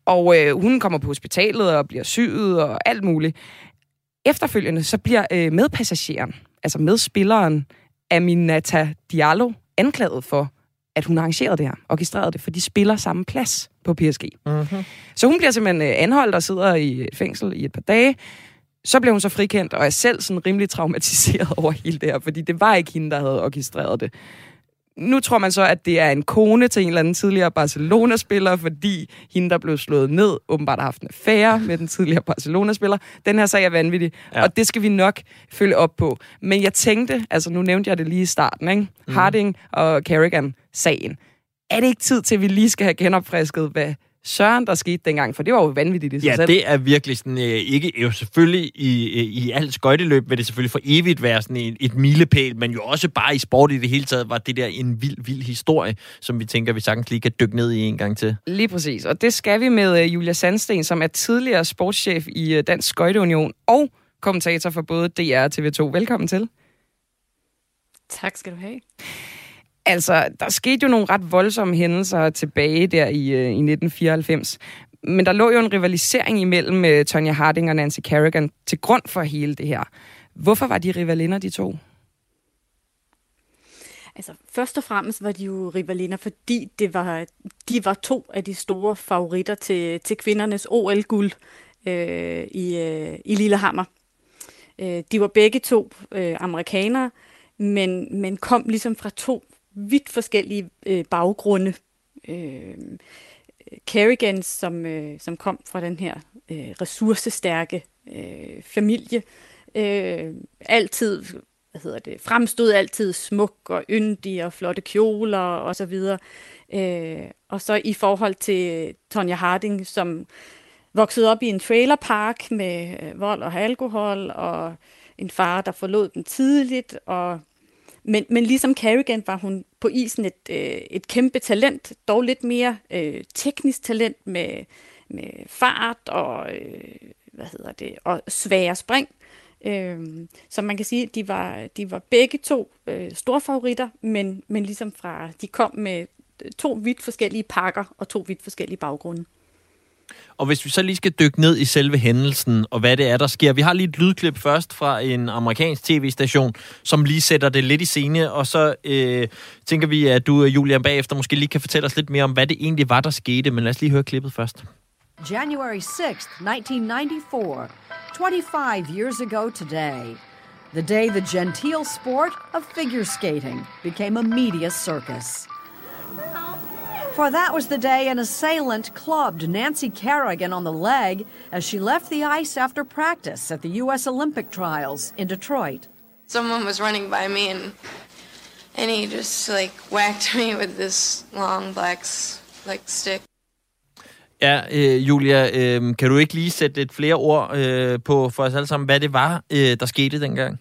Speaker 1: og øh, hun kommer på hospitalet og bliver syet og alt muligt. Efterfølgende så bliver øh, medpassageren, altså medspilleren, Aminata Diallo, anklaget for, at hun har arrangeret det her, orkestreret det, for de spiller samme plads på PSG.
Speaker 2: Mm-hmm.
Speaker 1: Så hun bliver simpelthen øh, anholdt og sidder i et fængsel i et par dage. Så blev hun så frikendt, og er selv sådan rimelig traumatiseret over hele det her, fordi det var ikke hende, der havde orkestreret det. Nu tror man så, at det er en kone til en eller anden tidligere Barcelona-spiller, fordi hende, der blev slået ned, åbenbart har haft en affære med den tidligere Barcelona-spiller. Den her sag er vanvittig, ja. og det skal vi nok følge op på. Men jeg tænkte, altså nu nævnte jeg det lige i starten, ikke? Mm. Harding og Carrigan-sagen. Er det ikke tid til, at vi lige skal have genopfrisket, hvad søren, der skete dengang, for det var jo vanvittigt i sig
Speaker 2: Ja,
Speaker 1: selv.
Speaker 2: det er virkelig sådan, øh, ikke, jo selvfølgelig i, i alt skøjteløb vil det selvfølgelig for evigt være sådan et, et milepæl, men jo også bare i sport i det hele taget var det der en vild, vild historie, som vi tænker, vi sagtens lige kan dykke ned i en gang til.
Speaker 1: Lige præcis, og det skal vi med uh, Julia Sandsten, som er tidligere sportschef i uh, Dansk Skøjteunion og kommentator for både DR og TV2. Velkommen til.
Speaker 8: Tak skal du have.
Speaker 1: Altså, der skete jo nogle ret voldsomme hændelser tilbage der i, øh, i 1994. Men der lå jo en rivalisering imellem uh, Tonya Harding og Nancy Kerrigan til grund for hele det her. Hvorfor var de rivalinder, de to?
Speaker 8: Altså, først og fremmest var de jo rivalinder, fordi det var, de var to af de store favoritter til, til kvindernes OL-guld øh, i, øh, i Lillehammer. Øh, de var begge to øh, amerikanere, men, men kom ligesom fra to vidt forskellige øh, baggrunde. Øh, Kerrigan, som, øh, som kom fra den her øh, ressourcestærke øh, familie, øh, altid hvad hedder det, fremstod altid smuk og yndig og flotte kjoler og så videre. Øh, og så i forhold til Tonja Harding, som voksede op i en trailerpark med øh, vold og alkohol, og en far, der forlod dem tidligt. Og, men, men ligesom Carrigan var hun på isen et, øh, et kæmpe talent, dog lidt mere øh, teknisk talent med, med fart og, øh, hvad hedder det, og svære spring. Øh, så man kan sige, at de var, de var begge to øh, store favoritter, men, men ligesom fra, de kom med to vidt forskellige pakker og to vidt forskellige baggrunde.
Speaker 2: Og hvis vi så lige skal dykke ned i selve hændelsen, og hvad det er, der sker. Vi har lige et lydklip først fra en amerikansk tv-station, som lige sætter det lidt i scene, og så øh, tænker vi, at du, Julian, bagefter måske lige kan fortælle os lidt mere om, hvad det egentlig var, der skete. Men lad os lige høre klippet først.
Speaker 9: January 6th, 1994, 25 years ago today, the day the genteel sport of figure skating became a media circus. For that was the day an assailant clubbed Nancy Kerrigan on the leg as she left the ice after practice at the U.S. Olympic trials in Detroit.
Speaker 10: Someone was running by me and and he just like whacked me with this long black like stick.
Speaker 2: Ja, øh, Julia, øh, kan du ikke lige sætte lidt flere ord øh, på for os alle sammen, hvad det var, øh, der skete dengang?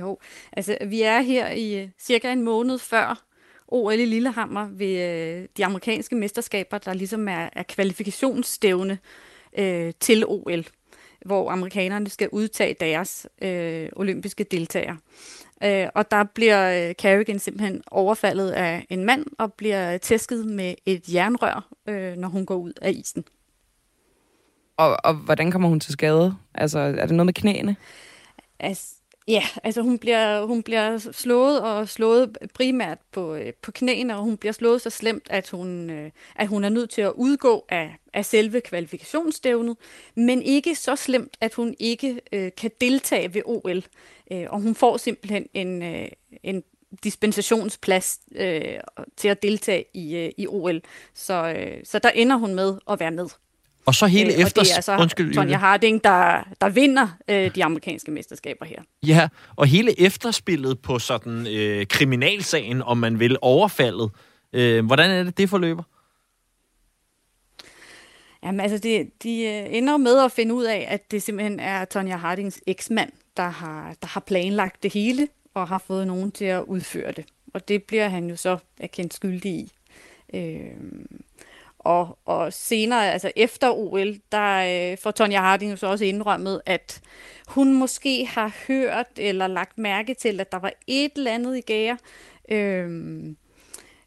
Speaker 8: Jo, altså vi er her i øh, cirka en måned før OL i Lillehammer ved øh, de amerikanske mesterskaber, der ligesom er, er kvalifikationsstævne øh, til OL, hvor amerikanerne skal udtage deres øh, olympiske deltagere. Øh, og der bliver øh, Kerrigan simpelthen overfaldet af en mand og bliver tæsket med et jernrør, øh, når hun går ud af isen.
Speaker 1: Og, og hvordan kommer hun til skade? Altså, er det noget med knæene?
Speaker 8: Altså, ja, altså hun bliver, hun bliver slået og slået primært på, øh, på knæene, og hun bliver slået så slemt, at hun, øh, at hun er nødt til at udgå af, af selve kvalifikationsstævnet, men ikke så slemt, at hun ikke øh, kan deltage ved OL. Øh, og hun får simpelthen en, øh, en dispensationsplads øh, til at deltage i, øh, i OL. Så, øh, så der ender hun med at være med.
Speaker 2: Og så hele
Speaker 8: Øh,
Speaker 2: efter...
Speaker 8: og det er altså
Speaker 2: Undskyld,
Speaker 8: Tonja. Harding, der, der vinder øh, de amerikanske mesterskaber her.
Speaker 2: Ja, og hele efterspillet på sådan øh, kriminalsagen, om man vil, overfaldet. Øh, hvordan er det, det forløber?
Speaker 8: Jamen altså, det, de øh, ender med at finde ud af, at det simpelthen er Tonja Hardings eksmand, der har, der har planlagt det hele, og har fået nogen til at udføre det. Og det bliver han jo så erkendt skyldig i. Øh, Og, og senere, altså efter OL, der øh, får Tonja Harding jo så også indrømmet, at hun måske har hørt eller lagt mærke til, at der var et eller andet i gære. Øhm,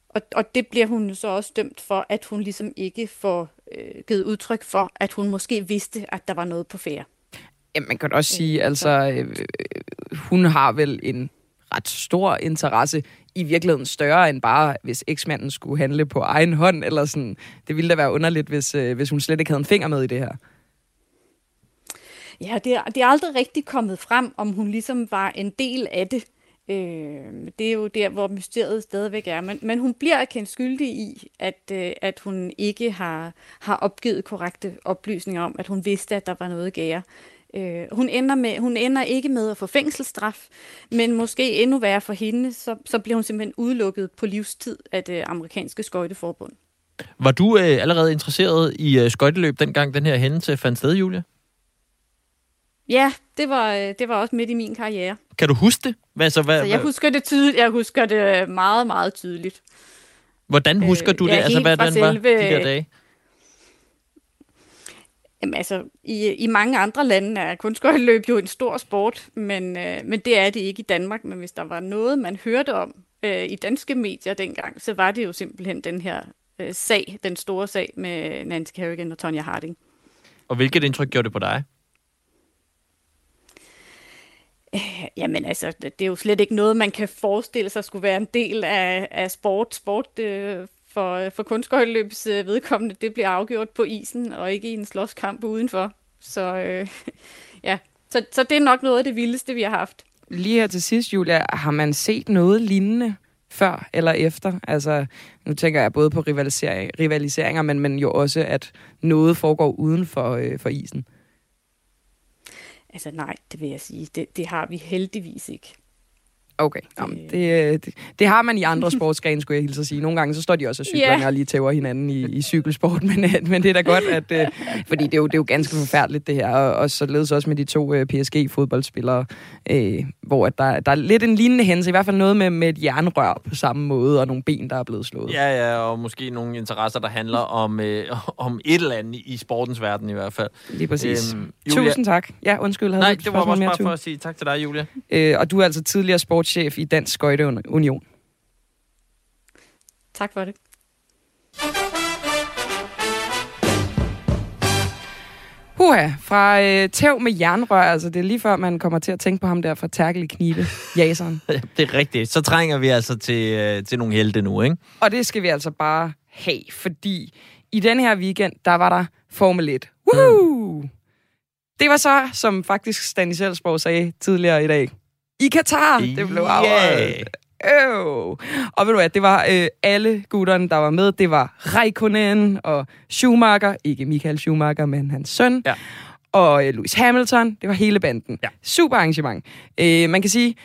Speaker 8: og, og det bliver hun så også dømt for, at hun ligesom ikke får øh, givet udtryk for, at hun måske vidste, at der var noget på færre.
Speaker 1: Ja, man kan også sige, altså, øh, hun har vel en ret stor interesse, i virkeligheden større end bare, hvis eksmanden skulle handle på egen hånd, eller sådan. Det ville da være underligt, hvis, øh, hvis hun slet ikke havde en finger med i det her.
Speaker 8: Ja, det er, det er aldrig rigtig kommet frem, om hun ligesom var en del af det. Øh, det er jo der, hvor mysteriet stadigvæk er. Men, men hun bliver kendt skyldig i, at, øh, at hun ikke har, har opgivet korrekte oplysninger om, at hun vidste, at der var noget gære. Øh, hun, ender med, hun ender ikke med at få fængselsstraf, men måske endnu værre for hende, så, så bliver hun simpelthen udelukket på livstid af det amerikanske skøjteforbund.
Speaker 2: Var du øh, allerede interesseret i øh, skøjteløb, dengang den her hændelse fandt sted, Julia?
Speaker 8: Ja, det var, øh, det var også midt i min karriere.
Speaker 2: Kan du huske det? Hvad, så, hvad,
Speaker 8: så jeg husker det tydeligt. Jeg husker det meget, meget tydeligt.
Speaker 2: Hvordan husker du
Speaker 8: øh,
Speaker 2: det?
Speaker 8: Ja,
Speaker 2: altså, hvad den selve... var de der dage?
Speaker 8: Jamen altså, i, i mange andre lande er kunstskøjteløb jo en stor sport, men, øh, men det er det ikke i Danmark. Men hvis der var noget, man hørte om øh, i danske medier dengang, så var det jo simpelthen den her øh, sag, den store sag med Nancy Kerrigan og Tonya Harding.
Speaker 2: Og hvilket indtryk gjorde det på dig?
Speaker 8: Øh, jamen altså, det er jo slet ikke noget, man kan forestille sig skulle være en del af, af sport. Sport øh, for, for kunstskøjteløbs øh, vedkommende, det bliver afgjort på isen, og ikke i en slåskamp udenfor. Så øh, ja, så, så det er nok noget af det vildeste, vi har haft.
Speaker 1: Lige her til sidst, Julia, har man set noget lignende før eller efter? Altså, nu tænker jeg både på rivalisering, rivaliseringer, men, men jo også, at noget foregår uden for, øh, for isen.
Speaker 8: Altså nej, det vil jeg sige. Det, det har vi heldigvis ikke.
Speaker 1: Okay, Jamen, det, øh, det, det har man i andre sportsgrene, skulle jeg hilse at sige. Nogle gange så står de også og cykler yeah. og lige tæver hinanden i, i cykelsport, men, øh, men det er da godt, at, uh, fordi det er, jo, det er jo ganske forfærdeligt det her, og, og så ledes også med de to PSG-fodboldspillere, uh, hvor at der, der er lidt en lignende hændelse, i hvert fald noget med, med et jernrør på samme måde, og nogle ben, der er blevet slået.
Speaker 2: Ja, ja, og måske nogle interesser, der handler om, uh, om et eller andet i sportens verden i hvert fald.
Speaker 1: Lige præcis. Øhm, Julia... Tusind tak. Ja, undskyld.
Speaker 2: Nej, det var også bare for at sige tak til dig, Julia.
Speaker 1: Uh, og du er altså tidligere sport sportschef i Dansk Skøjteunion.
Speaker 8: Tak for det.
Speaker 1: Huha, fra øh, tæv med jernrør, altså det er lige før, man kommer til at tænke på ham der fra Terkel i knibe, jaseren.
Speaker 2: det er rigtigt. Så trænger vi altså til, øh, til nogle helte nu, ikke?
Speaker 1: Og det skal vi altså bare have, fordi i den her weekend, der var der Formel 1. Woohoo! Mm. Det var så, som faktisk Stanis Elsborg sagde tidligere i dag, i Katar. Det blev afholdt. Øv. Og ved du hvad, det var øh, alle gutterne, der var med. Det var Raikkonen og Schumacher. Ikke Michael Schumacher, men hans søn. Ja. Og øh, Lewis Hamilton. Det var hele banden. Ja. Super arrangement. Øh, man kan sige,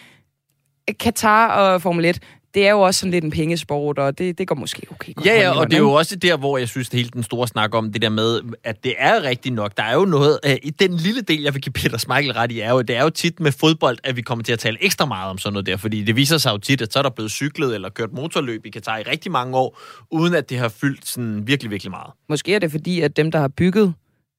Speaker 1: Katar og Formel 1, det er jo også sådan lidt en pengesport, og det, det går måske okay.
Speaker 2: Ja, ja, og det er jo også der, hvor jeg synes, det hele den store snak om det der med, at det er rigtigt nok. Der er jo noget, øh, i den lille del, jeg vil give Peter Smeichel ret i, er jo, det er jo tit med fodbold, at vi kommer til at tale ekstra meget om sådan noget der, fordi det viser sig jo tit, at så er der blevet cyklet eller kørt motorløb i Katar i rigtig mange år, uden at det har fyldt sådan virkelig, virkelig meget.
Speaker 1: Måske er det fordi, at dem, der har bygget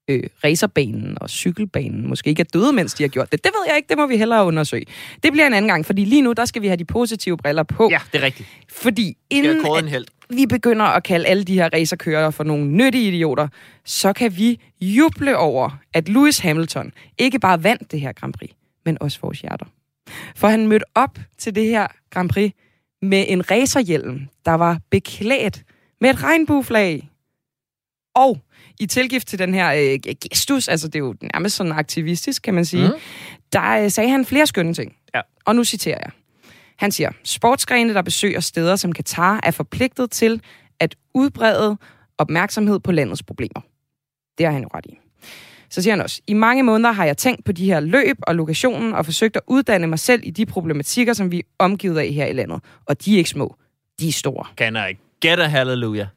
Speaker 1: øh, racerbanen og cykelbanen måske ikke er døde, mens de har gjort det. Det ved jeg ikke, det må vi hellere undersøge. Det bliver en anden gang, fordi lige nu, der skal vi have de positive briller på.
Speaker 2: Ja, det er rigtigt.
Speaker 1: Fordi inden
Speaker 2: en held.
Speaker 1: vi begynder at kalde alle de her racerkører for nogle nyttige idioter, så kan vi juble over, at Lewis Hamilton ikke bare vandt det her Grand Prix, men også vores hjerter. For han mødte op til det her Grand Prix med en racerhjelm, der var beklædt med et regnbueflag. Og i tilgift til den her øh, gestus, altså det er jo nærmest sådan aktivistisk, kan man sige, mm. der øh, sagde han flere skønne ting. Ja. Og nu citerer jeg. Han siger, sportsgrene, der besøger steder som Katar, er forpligtet til at udbrede opmærksomhed på landets problemer. Det har han jo ret i. Så siger han også, i mange måneder har jeg tænkt på de her løb og lokationen og forsøgt at uddanne mig selv i de problematikker, som vi er omgivet af her i landet. Og de er ikke små, de er store.
Speaker 2: Kan jeg get a hallelujah?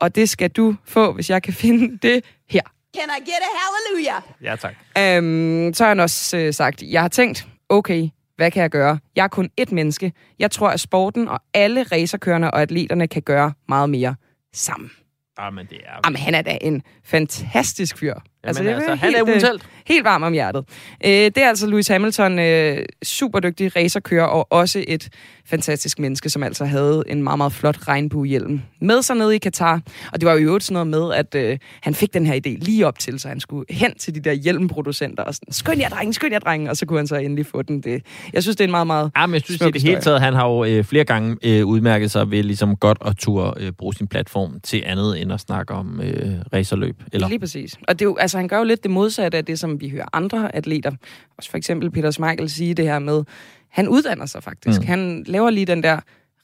Speaker 1: Og det skal du få, hvis jeg kan finde det her.
Speaker 11: Can I get a hallelujah?
Speaker 2: Ja, tak.
Speaker 1: Øhm, så har han også øh, sagt, jeg har tænkt, okay, hvad kan jeg gøre? Jeg er kun ét menneske. Jeg tror, at sporten og alle racerkørerne og atleterne kan gøre meget mere sammen.
Speaker 2: Ah, men det er...
Speaker 1: Jamen, han er da en fantastisk fyr.
Speaker 2: Altså,
Speaker 1: det
Speaker 2: altså, han er
Speaker 1: helt, øh,
Speaker 2: helt.
Speaker 1: Helt varm om hjertet. Øh, det er altså Lewis Hamilton, øh, super dygtig racerkører, og også et fantastisk menneske, som altså havde en meget, meget flot regnbuehjelm med sig nede i Katar. Og det var jo i øvrigt sådan noget med, at øh, han fik den her idé lige op til, så han skulle hen til de der hjelmproducenter og sådan, skynd jer, drenge, skynd jer, drenge, og så kunne han så endelig få den. Det, jeg synes, det er en meget, meget
Speaker 2: Ja, men jeg synes, i det hele taget, han har jo øh, flere gange øh, udmærket sig ved ligesom godt at turde øh, bruge sin platform til andet end at snakke om øh, racerløb. Eller
Speaker 1: Lige præcis. Og det er jo, altså, han gør jo lidt det modsatte af det, som vi hører andre atleter, også for eksempel Peter Schmeichel sige det her med, han uddanner sig faktisk.
Speaker 2: Mm.
Speaker 1: Mm. Han laver lige den der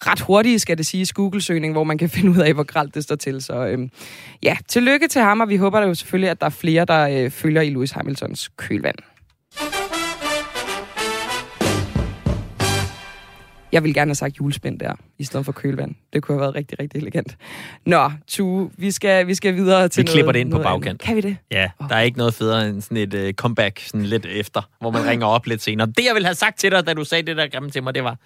Speaker 1: ret hurtige, skal det sige, Google-søgning, hvor man kan finde ud af, hvor gralt det står til. Så øhm, ja, tillykke til ham, og vi håber da jo selvfølgelig, at der er flere, der øh, følger i Lewis Hamiltons kølvand. Jeg vil gerne have sagt julespind der, i stedet for kølvand. Det kunne have været rigtig, rigtig elegant. Nå, Tue, vi skal, vi skal videre til
Speaker 2: vi
Speaker 1: noget,
Speaker 2: klipper det ind på
Speaker 1: noget andet.
Speaker 2: bagkant.
Speaker 1: Kan vi det?
Speaker 2: Ja, der er ikke noget federe end sådan et øh, comeback sådan lidt efter, hvor man ringer op lidt senere. Det, jeg ville have sagt til dig, da du sagde det der grimme til mig, det var...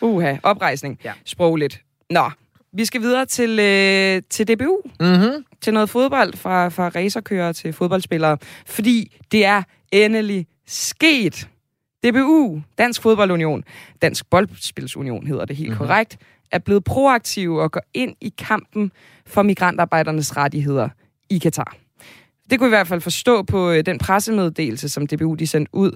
Speaker 1: Uha, oprejsning.
Speaker 2: Ja.
Speaker 1: Sprogligt. Nå, vi skal videre til, øh, til DBU.
Speaker 2: Mm-hmm.
Speaker 1: Til noget fodbold, fra, fra racerkører til fodboldspillere. Fordi det er endelig sket. DBU, Dansk Fodboldunion, Dansk Boldspilsunion hedder det helt
Speaker 2: Mhm.
Speaker 1: mm-hmm. korrekt, er blevet proaktive og går ind i kampen for migrantarbejdernes rettigheder i Katar. Det kunne vi i hvert fald forstå på øh, den pressemeddelelse, som DBU de sendte ud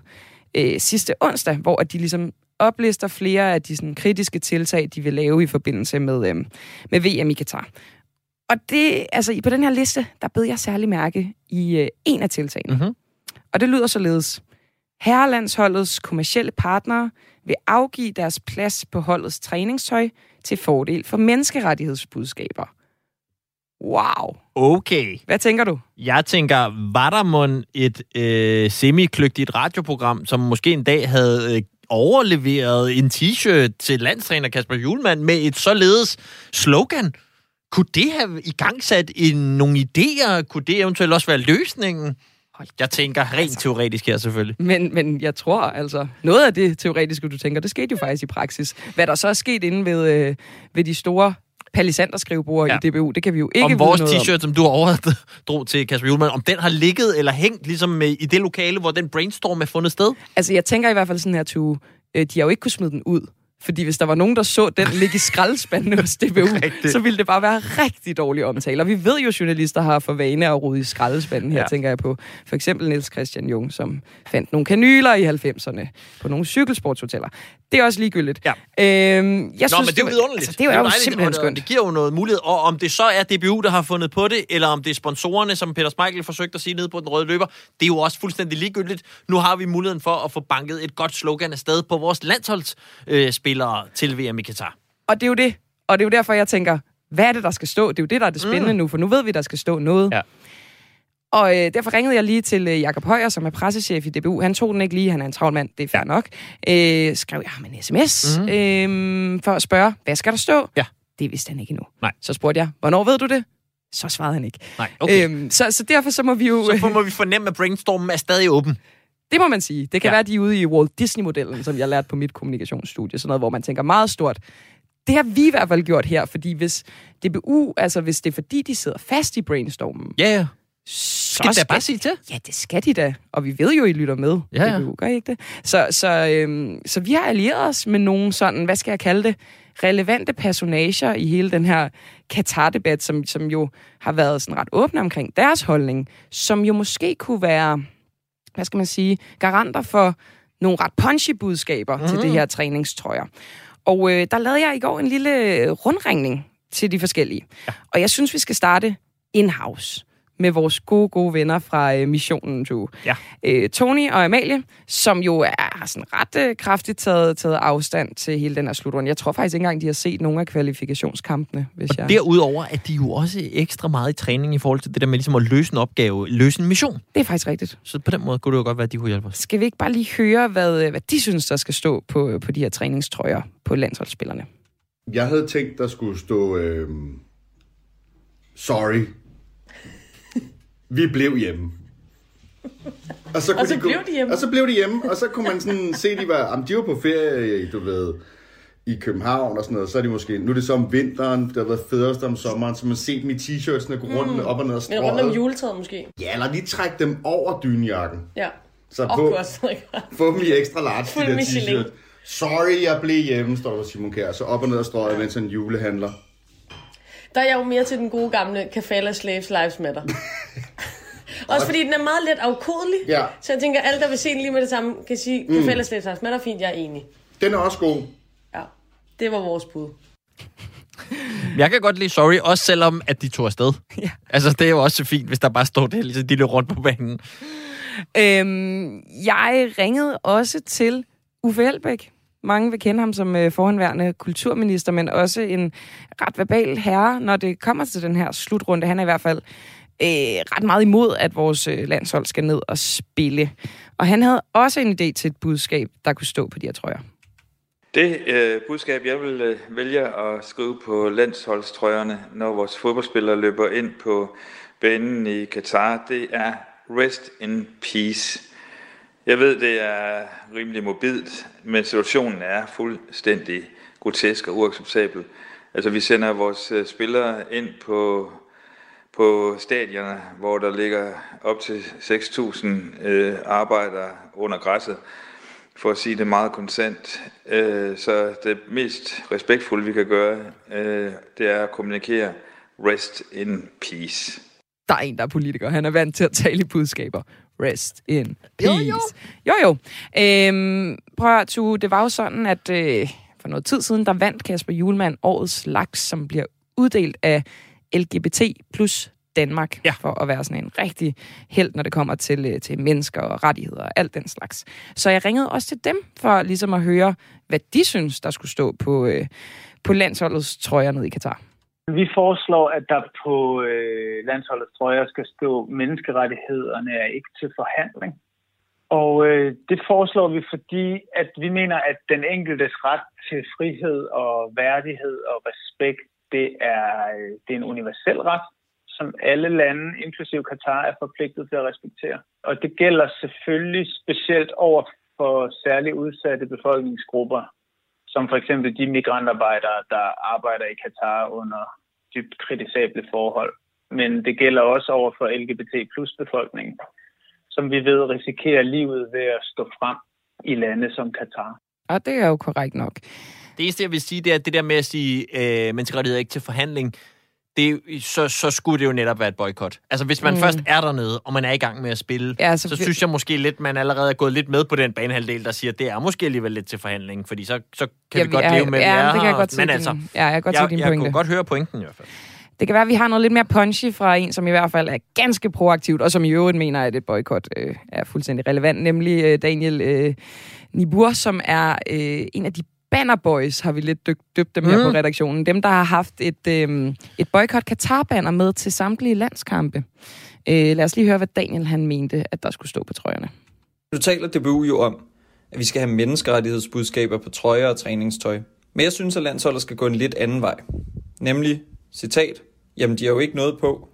Speaker 1: øh, sidste onsdag, hvor at de ligesom oplister flere af de sådan, kritiske tiltag, de vil lave i forbindelse med, øh, med VM i Katar. Og det, altså, på den her liste, der bed jeg særlig mærke i øh, en af tiltagene.
Speaker 2: Mm-hmm.
Speaker 1: Og det lyder således. Herrelandsholdets kommercielle partnere vil afgive deres plads på holdets træningstøj til fordel for menneskerettighedsbudskaber. Wow.
Speaker 2: Okay.
Speaker 1: Hvad tænker du?
Speaker 2: Jeg tænker, var der mon et øh, semikløgtigt radioprogram, som måske en dag havde øh, overleveret en t-shirt til landstræner Kasper Julemand med et således slogan? Kunne det have igangsat en, nogle idéer? Kunne det eventuelt også være løsningen? Jeg tænker rent teoretisk her selvfølgelig.
Speaker 1: Men, men jeg tror altså, noget af det teoretiske, du tænker, det skete jo faktisk i praksis. Hvad der så er sket inde ved, øh, ved de store palisanderskrivebord ja. i DBU, det kan vi jo ikke
Speaker 2: om vores t-shirt, som du overdrog til Kasper Julemand, om den har ligget eller hængt ligesom i det lokale, hvor den brainstorm er fundet sted?
Speaker 1: Altså, jeg tænker i hvert fald sådan her, Tue, øh, de har jo ikke kunne smide den ud. Fordi hvis der var nogen, der så den ligge i skraldespanden hos DBU, så ville det bare være rigtig dårlig omtale. Og vi ved jo, at journalister har for vane at rode i skraldespanden. Her
Speaker 2: Ja.
Speaker 1: tænker jeg på for eksempel Niels Christian Jung, som fandt nogle kanyler i 90'erne på nogle cykelsportshoteller. Det er også ligegyldigt.
Speaker 2: Ja.
Speaker 1: Øhm, jeg
Speaker 2: Nå,
Speaker 1: synes,
Speaker 2: men det er jo vidunderligt.
Speaker 1: Altså, det er jo,
Speaker 2: dejligt,
Speaker 1: simpelthen
Speaker 2: og
Speaker 1: skønt.
Speaker 2: Det giver jo noget mulighed. Og om det så er DBU, der har fundet på det, eller om det er sponsorerne, som Peter Smeichel forsøgte at sige nede på den røde løber, det er jo også fuldstændig ligegyldigt. Nu har vi muligheden for at få banket et godt slogan afsted på vores landsholdsspillere øh, spillere til VM i Katar.
Speaker 1: Og det er jo det. Og det er jo derfor, jeg tænker, hvad er det, der skal stå? Det er jo det, der er det spændende mm. nu, for nu ved vi, der skal stå noget.
Speaker 2: Ja.
Speaker 1: Og øh, derfor ringede jeg lige til øh, Jakob Højer, som er pressechef i DBU. Han tog den ikke lige, han er en travl mand, det er fair nok. Øh, skrev jeg ham en sms mm. øh, for at spørge, hvad skal der stå?
Speaker 2: Ja.
Speaker 1: Det vidste han ikke endnu.
Speaker 2: Nej.
Speaker 1: Så spurgte jeg, hvornår ved du det? Så svarede han ikke.
Speaker 2: Nej, okay.
Speaker 1: Øhm, så, så derfor så må vi jo...
Speaker 2: Så må vi fornemme, at brainstormen er stadig åben.
Speaker 1: Det må man sige. Det kan
Speaker 2: Ja.
Speaker 1: være, de er ude i Walt Disney-modellen, som jeg lærte på mit kommunikationsstudie. Sådan noget, hvor man tænker meget stort. Det har vi i hvert fald gjort her, fordi hvis DBU, altså hvis det er fordi, de sidder fast i brainstormen,
Speaker 2: Ja, ja.
Speaker 1: så
Speaker 2: Skal det da bare sige til?
Speaker 1: Ja, det skal de da. Og vi ved jo, I lytter med.
Speaker 2: Ja, ja.
Speaker 1: DBU, gør I ikke det? Så, så, øhm, så vi har allieret os med nogle sådan, hvad skal jeg kalde det, relevante personager i hele den her Katar-debat, som, som jo har været sådan ret åbne omkring deres holdning, som jo måske kunne være, hvad skal man sige, garanter for nogle ret punchy budskaber mm. til
Speaker 2: Mhm.
Speaker 1: det her træningstrøjer. Og øh, der lavede jeg i går en lille rundringning til de forskellige. Ja. Og jeg synes, vi skal starte in-house med vores gode, gode venner fra øh, missionen to.
Speaker 2: Ja.
Speaker 1: Øh, Tony og Amalie, som jo er har sådan ret øh, kraftigt taget, taget afstand til hele den her slutrunde. Jeg tror faktisk ikke engang, de har set nogle af kvalifikationskampene. Hvis jeg...
Speaker 2: Og derudover er de jo også ekstra meget i træning i forhold til det der med ligesom at løse en opgave, løse en mission.
Speaker 1: Det er faktisk rigtigt.
Speaker 2: Så på den måde kunne det jo godt være, at de kunne hjælpe os.
Speaker 1: Skal vi ikke bare lige høre, hvad, øh, hvad de synes, der skal stå på, på de her træningstrøjer på landsholdsspillerne?
Speaker 12: Jeg havde tænkt, der skulle stå... Øh, sorry. Vi blev hjemme. Og så, kunne
Speaker 13: Og så
Speaker 12: de
Speaker 13: blev
Speaker 12: gå-
Speaker 13: de hjemme.
Speaker 12: Og så blev de hjemme, og så kunne man sådan se, de var, jamen, de var på ferie, du ved, i København og sådan noget, så er de måske, nu er det så om vinteren, det har været fedest om sommeren, så man set dem i t-shirtsene gå rundt mm. op og ned af
Speaker 13: Men rundt om juletræet måske.
Speaker 12: Ja, eller lige trække dem over dynjakken.
Speaker 13: Ja.
Speaker 12: Så
Speaker 13: Åh,
Speaker 12: på, få dem i ekstra large, de der t-shirt. Sorry, jeg blev hjemme, står der Simon Kjær. Så op og ned af strøget, mens han julehandler.
Speaker 13: Der er jeg jo mere til den gode gamle Kafala Slaves Lives Matter. Også fordi den er meget let afkodelig.
Speaker 12: Ja.
Speaker 13: Så jeg tænker, alle der vil se den lige med det samme, kan sige,
Speaker 12: Mm.
Speaker 13: Kafala Slaves Lives Matter, fint, jeg er enig.
Speaker 12: Den er også god.
Speaker 13: Ja, det var vores bud.
Speaker 2: Jeg kan godt lide Sorry, også selvom at de tog afsted. Ja. Altså, det er jo også fint, hvis der bare står det, ligesom de løb rundt på banen.
Speaker 1: Øhm, jeg ringede også til Uffe Elbæk. Mange vil kende ham som øh, forhenværende kulturminister, men også en ret verbal herre, når det kommer til den her slutrunde. Han er i hvert fald øh, ret meget imod, at vores øh, landshold skal ned og spille. Og han havde også en idé til et budskab, der kunne stå på de her trøjer.
Speaker 14: Det øh, budskab, jeg vil øh, vælge at skrive på landsholdstrøjerne, når vores fodboldspillere løber ind på banen i Katar, det er Rest in Peace. Jeg ved, det er rimelig mobilt, men situationen er fuldstændig grotesk og uacceptabel. Altså, vi sender vores øh, spillere ind på, på stadioner, hvor der ligger op til 6.000 øh, arbejdere under græsset, for at sige det meget konstant. Øh, så det mest respektfulde, vi kan gøre, øh, det er at kommunikere rest in peace.
Speaker 1: Der er en, der er politiker. Han er vant til at tale i budskaber. Rest in peace.
Speaker 2: Jo,
Speaker 1: jo. jo, jo. Øhm, prøv at Tue, det var jo sådan, at øh, for noget tid siden, der vandt Kasper Julemand årets laks, som bliver uddelt af LGBT plus Danmark, ja. for at være sådan en rigtig held, når det kommer til, øh, til mennesker og rettigheder og alt den slags. Så jeg ringede også til dem, for ligesom at høre, hvad de synes, der skulle stå på, øh, på landsholdets trøjer nede i Katar.
Speaker 15: Vi foreslår, at der på øh, landsholdets trøjer skal stå, menneskerettighederne er ikke til forhandling. Og øh, det foreslår vi, fordi at vi mener, at den enkeltes ret til frihed og værdighed og respekt, det er, øh, det er en universel ret, som alle lande, inklusive Katar, er forpligtet til at respektere. Og det gælder selvfølgelig specielt over for særligt udsatte befolkningsgrupper, som for eksempel de migrantarbejdere, der arbejder i Katar under dybt kritisable forhold. Men det gælder også over for LGBT plus befolkningen, som vi ved risikerer livet ved at stå frem i lande som Katar.
Speaker 1: Og det er jo korrekt nok.
Speaker 2: Det eneste, jeg vil sige, det er det der med at sige, øh, menneskerettigheder er ikke til forhandling. Det, så, så skulle det jo netop være et boykot. Altså, hvis man
Speaker 1: Mm.
Speaker 2: først er dernede, og man er i gang med at spille,
Speaker 1: Ja, så
Speaker 2: så,
Speaker 1: vi-
Speaker 2: synes jeg måske lidt, man allerede er gået lidt med på den banehalvdel, der siger, at det er måske alligevel lidt til forhandling, fordi så, så kan
Speaker 1: Ja,
Speaker 2: vi godt
Speaker 1: ja,
Speaker 2: leve med, at
Speaker 1: ja,
Speaker 2: vi er
Speaker 1: det kan jeg godt
Speaker 2: Men
Speaker 1: din-
Speaker 2: altså,
Speaker 1: ja, jeg kan godt
Speaker 2: jeg,
Speaker 1: din
Speaker 2: jeg
Speaker 1: pointe.
Speaker 2: kunne godt høre pointen i hvert fald.
Speaker 1: Det kan være, at vi har noget lidt mere punchy fra en, som i hvert fald er ganske proaktivt, og som i øvrigt mener, at et boykot øh, er fuldstændig relevant, nemlig øh, Daniel øh, Nibur, som er øh, en af de bannerboys, har vi lidt døbt, døbt dem her
Speaker 2: Mm.
Speaker 1: på redaktionen. Dem, der har haft et, øh, et boykot Katar-banner med til samtlige landskampe. Øh, lad os lige høre, hvad Daniel han mente, at der skulle stå på trøjerne.
Speaker 16: Nu taler DBU jo om, at vi skal have menneskerettighedsbudskaber på trøjer og træningstøj. Men jeg synes, at landsholdet skal gå en lidt anden vej. Nemlig, citat, jamen de har jo ikke noget på,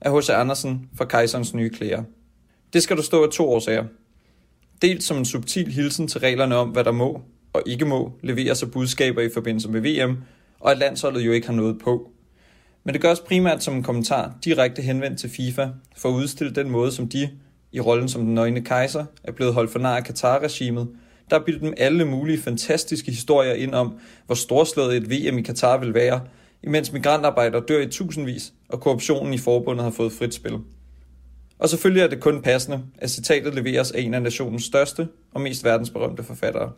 Speaker 16: af H.C. Andersen fra Kejserens nye klæder. Det skal der stå af to årsager. Dels som en subtil hilsen til reglerne om, hvad der må og ikke må levere sig budskaber i forbindelse med VM, og at landsholdet jo ikke har noget på. Men det gøres primært som en kommentar direkte henvendt til FIFA for at udstille den måde, som de, i rollen som den nøgne kejser, er blevet holdt for nar af Katar-regimet, der bildte dem alle mulige fantastiske historier ind om, hvor storslået et VM i Katar vil være, imens migrantarbejdere dør i tusindvis, og korruptionen i forbundet har fået frit spil. Og selvfølgelig er det kun passende, at citatet leveres af en af nationens største og mest verdensberømte forfattere.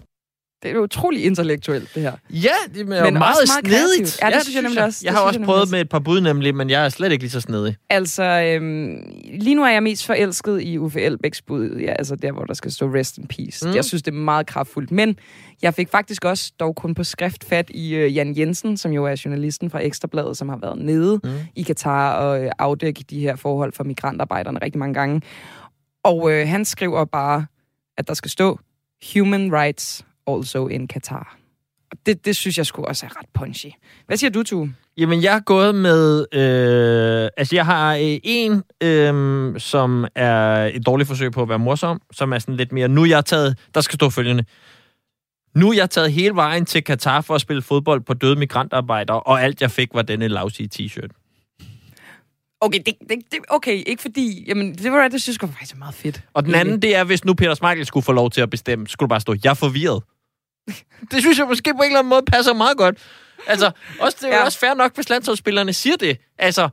Speaker 1: Det er jo utrolig intellektuelt, det her.
Speaker 2: Ja, det er
Speaker 1: Men
Speaker 2: meget,
Speaker 1: meget
Speaker 2: snedigt.
Speaker 1: Ja, det synes jeg nemlig også.
Speaker 2: Jeg har også
Speaker 1: jeg
Speaker 2: prøvet
Speaker 1: også.
Speaker 2: med et par bud nemlig, men jeg er slet ikke lige så snedig.
Speaker 1: Altså, øhm, lige nu er jeg mest forelsket i Uffe Elbæks bud. Ja, altså der, hvor der skal stå rest in peace. Mm. Jeg synes, det er meget kraftfuldt. Men jeg fik faktisk også, dog kun på skrift, fat i øh, Jan Jensen, som jo er journalisten fra Ekstrabladet, som har været nede mm. i Katar og øh, afdække de her forhold for migrantarbejderne rigtig mange gange. Og øh, han skriver bare, at der skal stå human rights also in Qatar. Og det, det synes jeg skulle også er ret punchy. Hvad siger du, Tue?
Speaker 2: Jamen, jeg er gået med... Øh, altså, jeg har øh, en, øh, som er et dårligt forsøg på at være morsom, som er sådan lidt mere... Nu er jeg taget... Der skal stå følgende. Nu er jeg taget hele vejen til Katar for at spille fodbold på døde migrantarbejdere, og alt jeg fik var denne lousy t-shirt.
Speaker 1: Okay, det, det, det, okay, ikke fordi... Jamen, det var det synes jeg faktisk er meget fedt.
Speaker 2: Og den anden, det er, hvis nu Peter Smeichel skulle få lov til at bestemme, skulle du bare stå, jeg er forvirret. det synes jeg måske på en eller anden måde passer meget godt. Altså, også, det er ja. Også fair nok, hvis landsholdsspillerne siger det. Altså,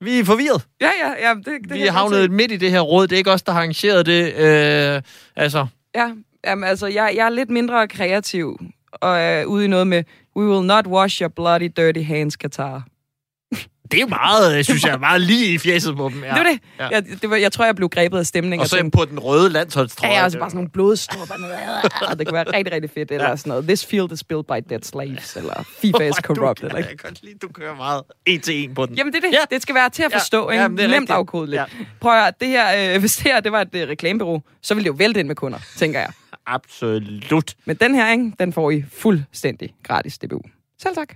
Speaker 2: vi er forvirret.
Speaker 1: Ja, ja, ja. Det, det
Speaker 2: Vi er havnet midt i det her råd. Det er ikke os, der har arrangeret det. Øh, altså,
Speaker 1: Ja, jamen, altså, jeg, jeg er lidt mindre kreativ og er ude i noget med We will not wash your bloody, dirty hands, Qatar.
Speaker 2: Det er meget, øh, synes jeg, meget lige i fjeset på dem. Ja.
Speaker 1: Det var det.
Speaker 2: Ja.
Speaker 1: Ja. Jeg, det var, jeg tror, jeg blev grebet af stemningen.
Speaker 2: Og så på den røde landsholdstrøje.
Speaker 1: Ja, ja, altså bare sådan nogle. Og det kan være rigtig, rigtig fedt. Eller sådan noget. This field is built by dead slaves. Eller FIFA is corrupt. Eller
Speaker 2: Jeg kan godt lide, du kører meget en til en på den.
Speaker 1: Jamen, det er det. Ja. Det skal være til at
Speaker 2: Ja.
Speaker 1: forstå.
Speaker 2: Ja,
Speaker 1: Ja,
Speaker 2: men det er
Speaker 1: Nemt
Speaker 2: rigtigt.
Speaker 1: afkodeligt. Ja. Prøv at det her, øh, hvis det her det var et øh, reklamebureau, så ville det jo vælte ind med kunder, tænker jeg.
Speaker 2: Absolut.
Speaker 1: Men den her, ikke, den får I fuldstændig gratis DBU. Selv tak.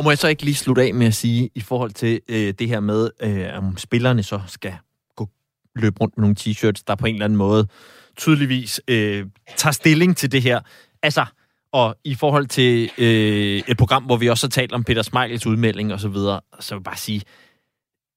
Speaker 2: Og må jeg så ikke lige slutte af med at sige, i forhold til øh, det her med, øh, om spillerne så skal gå løbe rundt med nogle t-shirts, der på en eller anden måde tydeligvis øh, tager stilling til det her. Altså, og i forhold til øh, et program, hvor vi også har talt om Peter Smeichels udmelding og så videre, så vil jeg bare sige,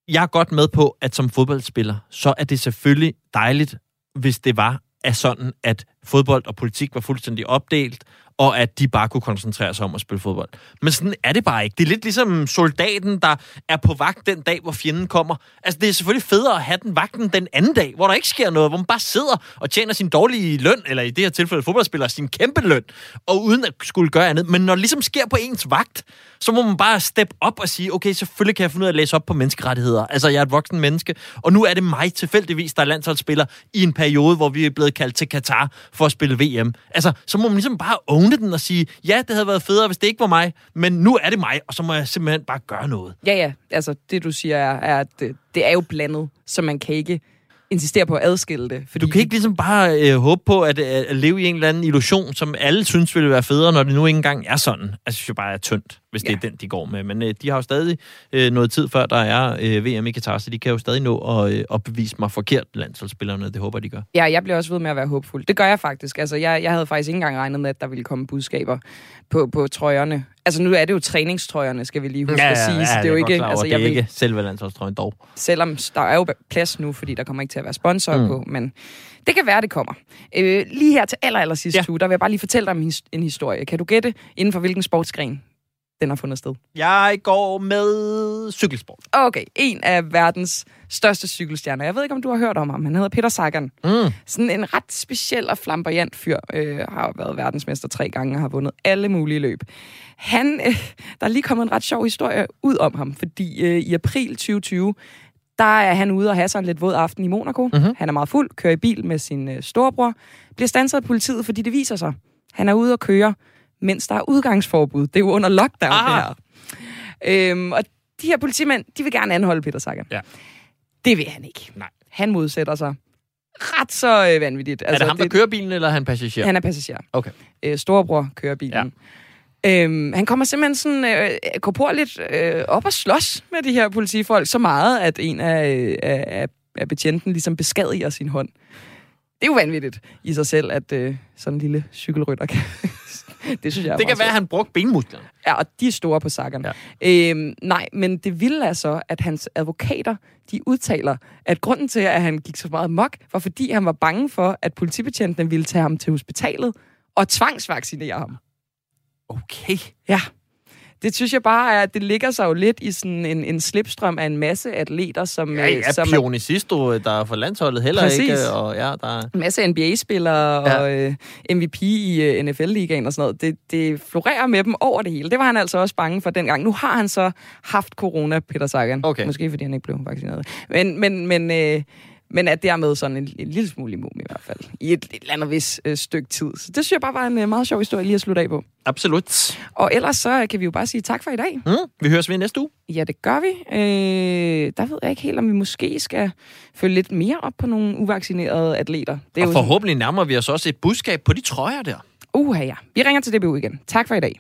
Speaker 2: jeg er godt med på, at som fodboldspiller, så er det selvfølgelig dejligt, hvis det var af sådan, at fodbold og politik var fuldstændig opdelt, og at de bare kunne koncentrere sig om at spille fodbold. Men sådan er det bare ikke. Det er lidt ligesom soldaten, der er på vagt den dag, hvor fjenden kommer. Altså, det er selvfølgelig federe at have den vagten den anden dag, hvor der ikke sker noget, hvor man bare sidder og tjener sin dårlige løn, eller i det her tilfælde fodboldspiller, sin kæmpe løn, og uden at skulle gøre andet. Men når det ligesom sker på ens vagt, så må man bare steppe op og sige, okay, selvfølgelig kan jeg finde ud af at læse op på menneskerettigheder. Altså, jeg er et voksen menneske, og nu er det mig tilfældigvis, der er landsholdsspiller i en periode, hvor vi er blevet kaldt til Katar for at spille VM. Altså, så må man ligesom bare åbne den og sige, ja, det havde været federe, hvis det ikke var mig, men nu er det mig, og så må jeg simpelthen bare gøre noget.
Speaker 1: Ja, ja. Altså, det du siger er, er at det, det er jo blandet, så man kan ikke insistere på at adskille det. Fordi
Speaker 2: Du kan ikke ligesom bare øh, håbe på at, øh, at leve i en eller anden illusion, som alle synes ville være federe, når det nu ikke engang er sådan. Altså, jeg synes jo bare er tyndt, hvis det
Speaker 1: Ja.
Speaker 2: er den, de går med. Men øh, de har jo stadig øh, noget tid før, der er øh, VM i Katar, så de kan jo stadig nå at, øh, at bevise mig forkert, landsholdsspillerne. Det håber de gør.
Speaker 1: Ja, jeg bliver også ved med at være håbfuld. Det gør jeg faktisk. Altså, jeg, jeg havde faktisk ikke engang regnet med, at der ville komme budskaber på, på trøjerne. Altså, nu er det jo træningstrøjerne, skal vi lige huske at sige. så det er jo ikke, altså,
Speaker 2: det
Speaker 1: jeg
Speaker 2: er
Speaker 1: vil,
Speaker 2: ikke selve landsholdstrøjen dog.
Speaker 1: selvom der er jo plads nu, fordi der kommer ikke til at være sponsor
Speaker 2: Mm.
Speaker 1: på, men det kan være, det kommer. Øh, lige her til aller, aller sidste
Speaker 2: Ja.
Speaker 1: ja. uge, der vil jeg bare lige fortælle dig en his- en historie. Kan du gætte, inden for hvilken sportsgren den har fundet sted?
Speaker 2: Jeg går med cykelsport.
Speaker 1: Okay, en af verdens største cykelstjerner. Jeg ved ikke, om du har hørt om ham. Han hedder Peter Sagan.
Speaker 2: Mm.
Speaker 1: Sådan en ret speciel og flamboyant fyr. Øh, har været verdensmester tre gange og har vundet alle mulige løb. Han, øh, der er lige kommet en ret sjov historie ud om ham, fordi øh, i april 2020, der er han ude og have sig en lidt våd aften i Monaco. Mm-hmm. Han er meget fuld, kører i bil med sin øh, storebror, bliver standset af politiet, fordi det viser sig. Han er ude og køre, mens der er udgangsforbud. Det er jo under lockdown,
Speaker 2: Ah.
Speaker 1: det her. Øhm, og de her politimænd, de vil gerne anholde Peter Sagan.
Speaker 2: Ja.
Speaker 1: Det vil han ikke.
Speaker 2: Nej.
Speaker 1: Han modsætter sig ret så øh, vanvittigt.
Speaker 2: Altså, er det ham, der kører bilen, eller er han passager?
Speaker 1: Han er passager.
Speaker 2: Okay.
Speaker 1: Øh, storebror kører bilen. Ja. Øhm, han kommer simpelthen sådan, øh, korporligt øh, op og slås med de her politifolk så meget, at en af, øh, af, af betjenten ligesom beskadiger sin hånd. Det er jo vanvittigt i sig selv, at øh, sådan en lille cykelrytter kan... det synes jeg
Speaker 2: Det kan være, at han brugte benmusklerne.
Speaker 1: Ja, og de er store på Sagan. Ja. Øhm, nej, men det vilde er så, at hans advokater, de udtaler, at grunden til, at han gik så meget mok, var fordi han var bange for, at politibetjentene ville tage ham til hospitalet og tvangsvaccinere ham.
Speaker 2: Okay.
Speaker 1: Ja. Det synes jeg bare er, at det ligger sig jo lidt i sådan en, en slipstrøm af en masse atleter, som...
Speaker 2: Ja,
Speaker 1: øh,
Speaker 2: ja,
Speaker 1: som
Speaker 2: Pionicisto, der er for landsholdet heller
Speaker 1: Præcis.
Speaker 2: ikke. Og ja, der er...
Speaker 1: en masse NBA-spillere ja. og øh, MVP i øh, NFL-ligaen og sådan noget. Det, det florerer med dem over det hele. Det var han altså også bange for dengang. Nu har han så haft corona, Peter Sagan.
Speaker 2: Okay.
Speaker 1: Måske fordi han ikke blev vaccineret. Men, men, men, øh, men er dermed sådan en, en lille smule immun i hvert fald. I et, et eller andet vis øh, stykke tid. Så det synes jeg bare var en øh, meget sjov historie lige at slutte af på.
Speaker 2: Absolut.
Speaker 1: Og ellers så kan vi jo bare sige tak for i dag.
Speaker 2: Mm, vi høres ved næste uge.
Speaker 1: Ja, det gør vi. Øh, der ved jeg ikke helt, om vi måske skal følge lidt mere op på nogle uvaccinerede atleter. Det er
Speaker 2: Og
Speaker 1: jo
Speaker 2: forhåbentlig nærmer vi os også et budskab på de trøjer der.
Speaker 1: Uha ja. Vi ringer til DBU igen. Tak for i dag.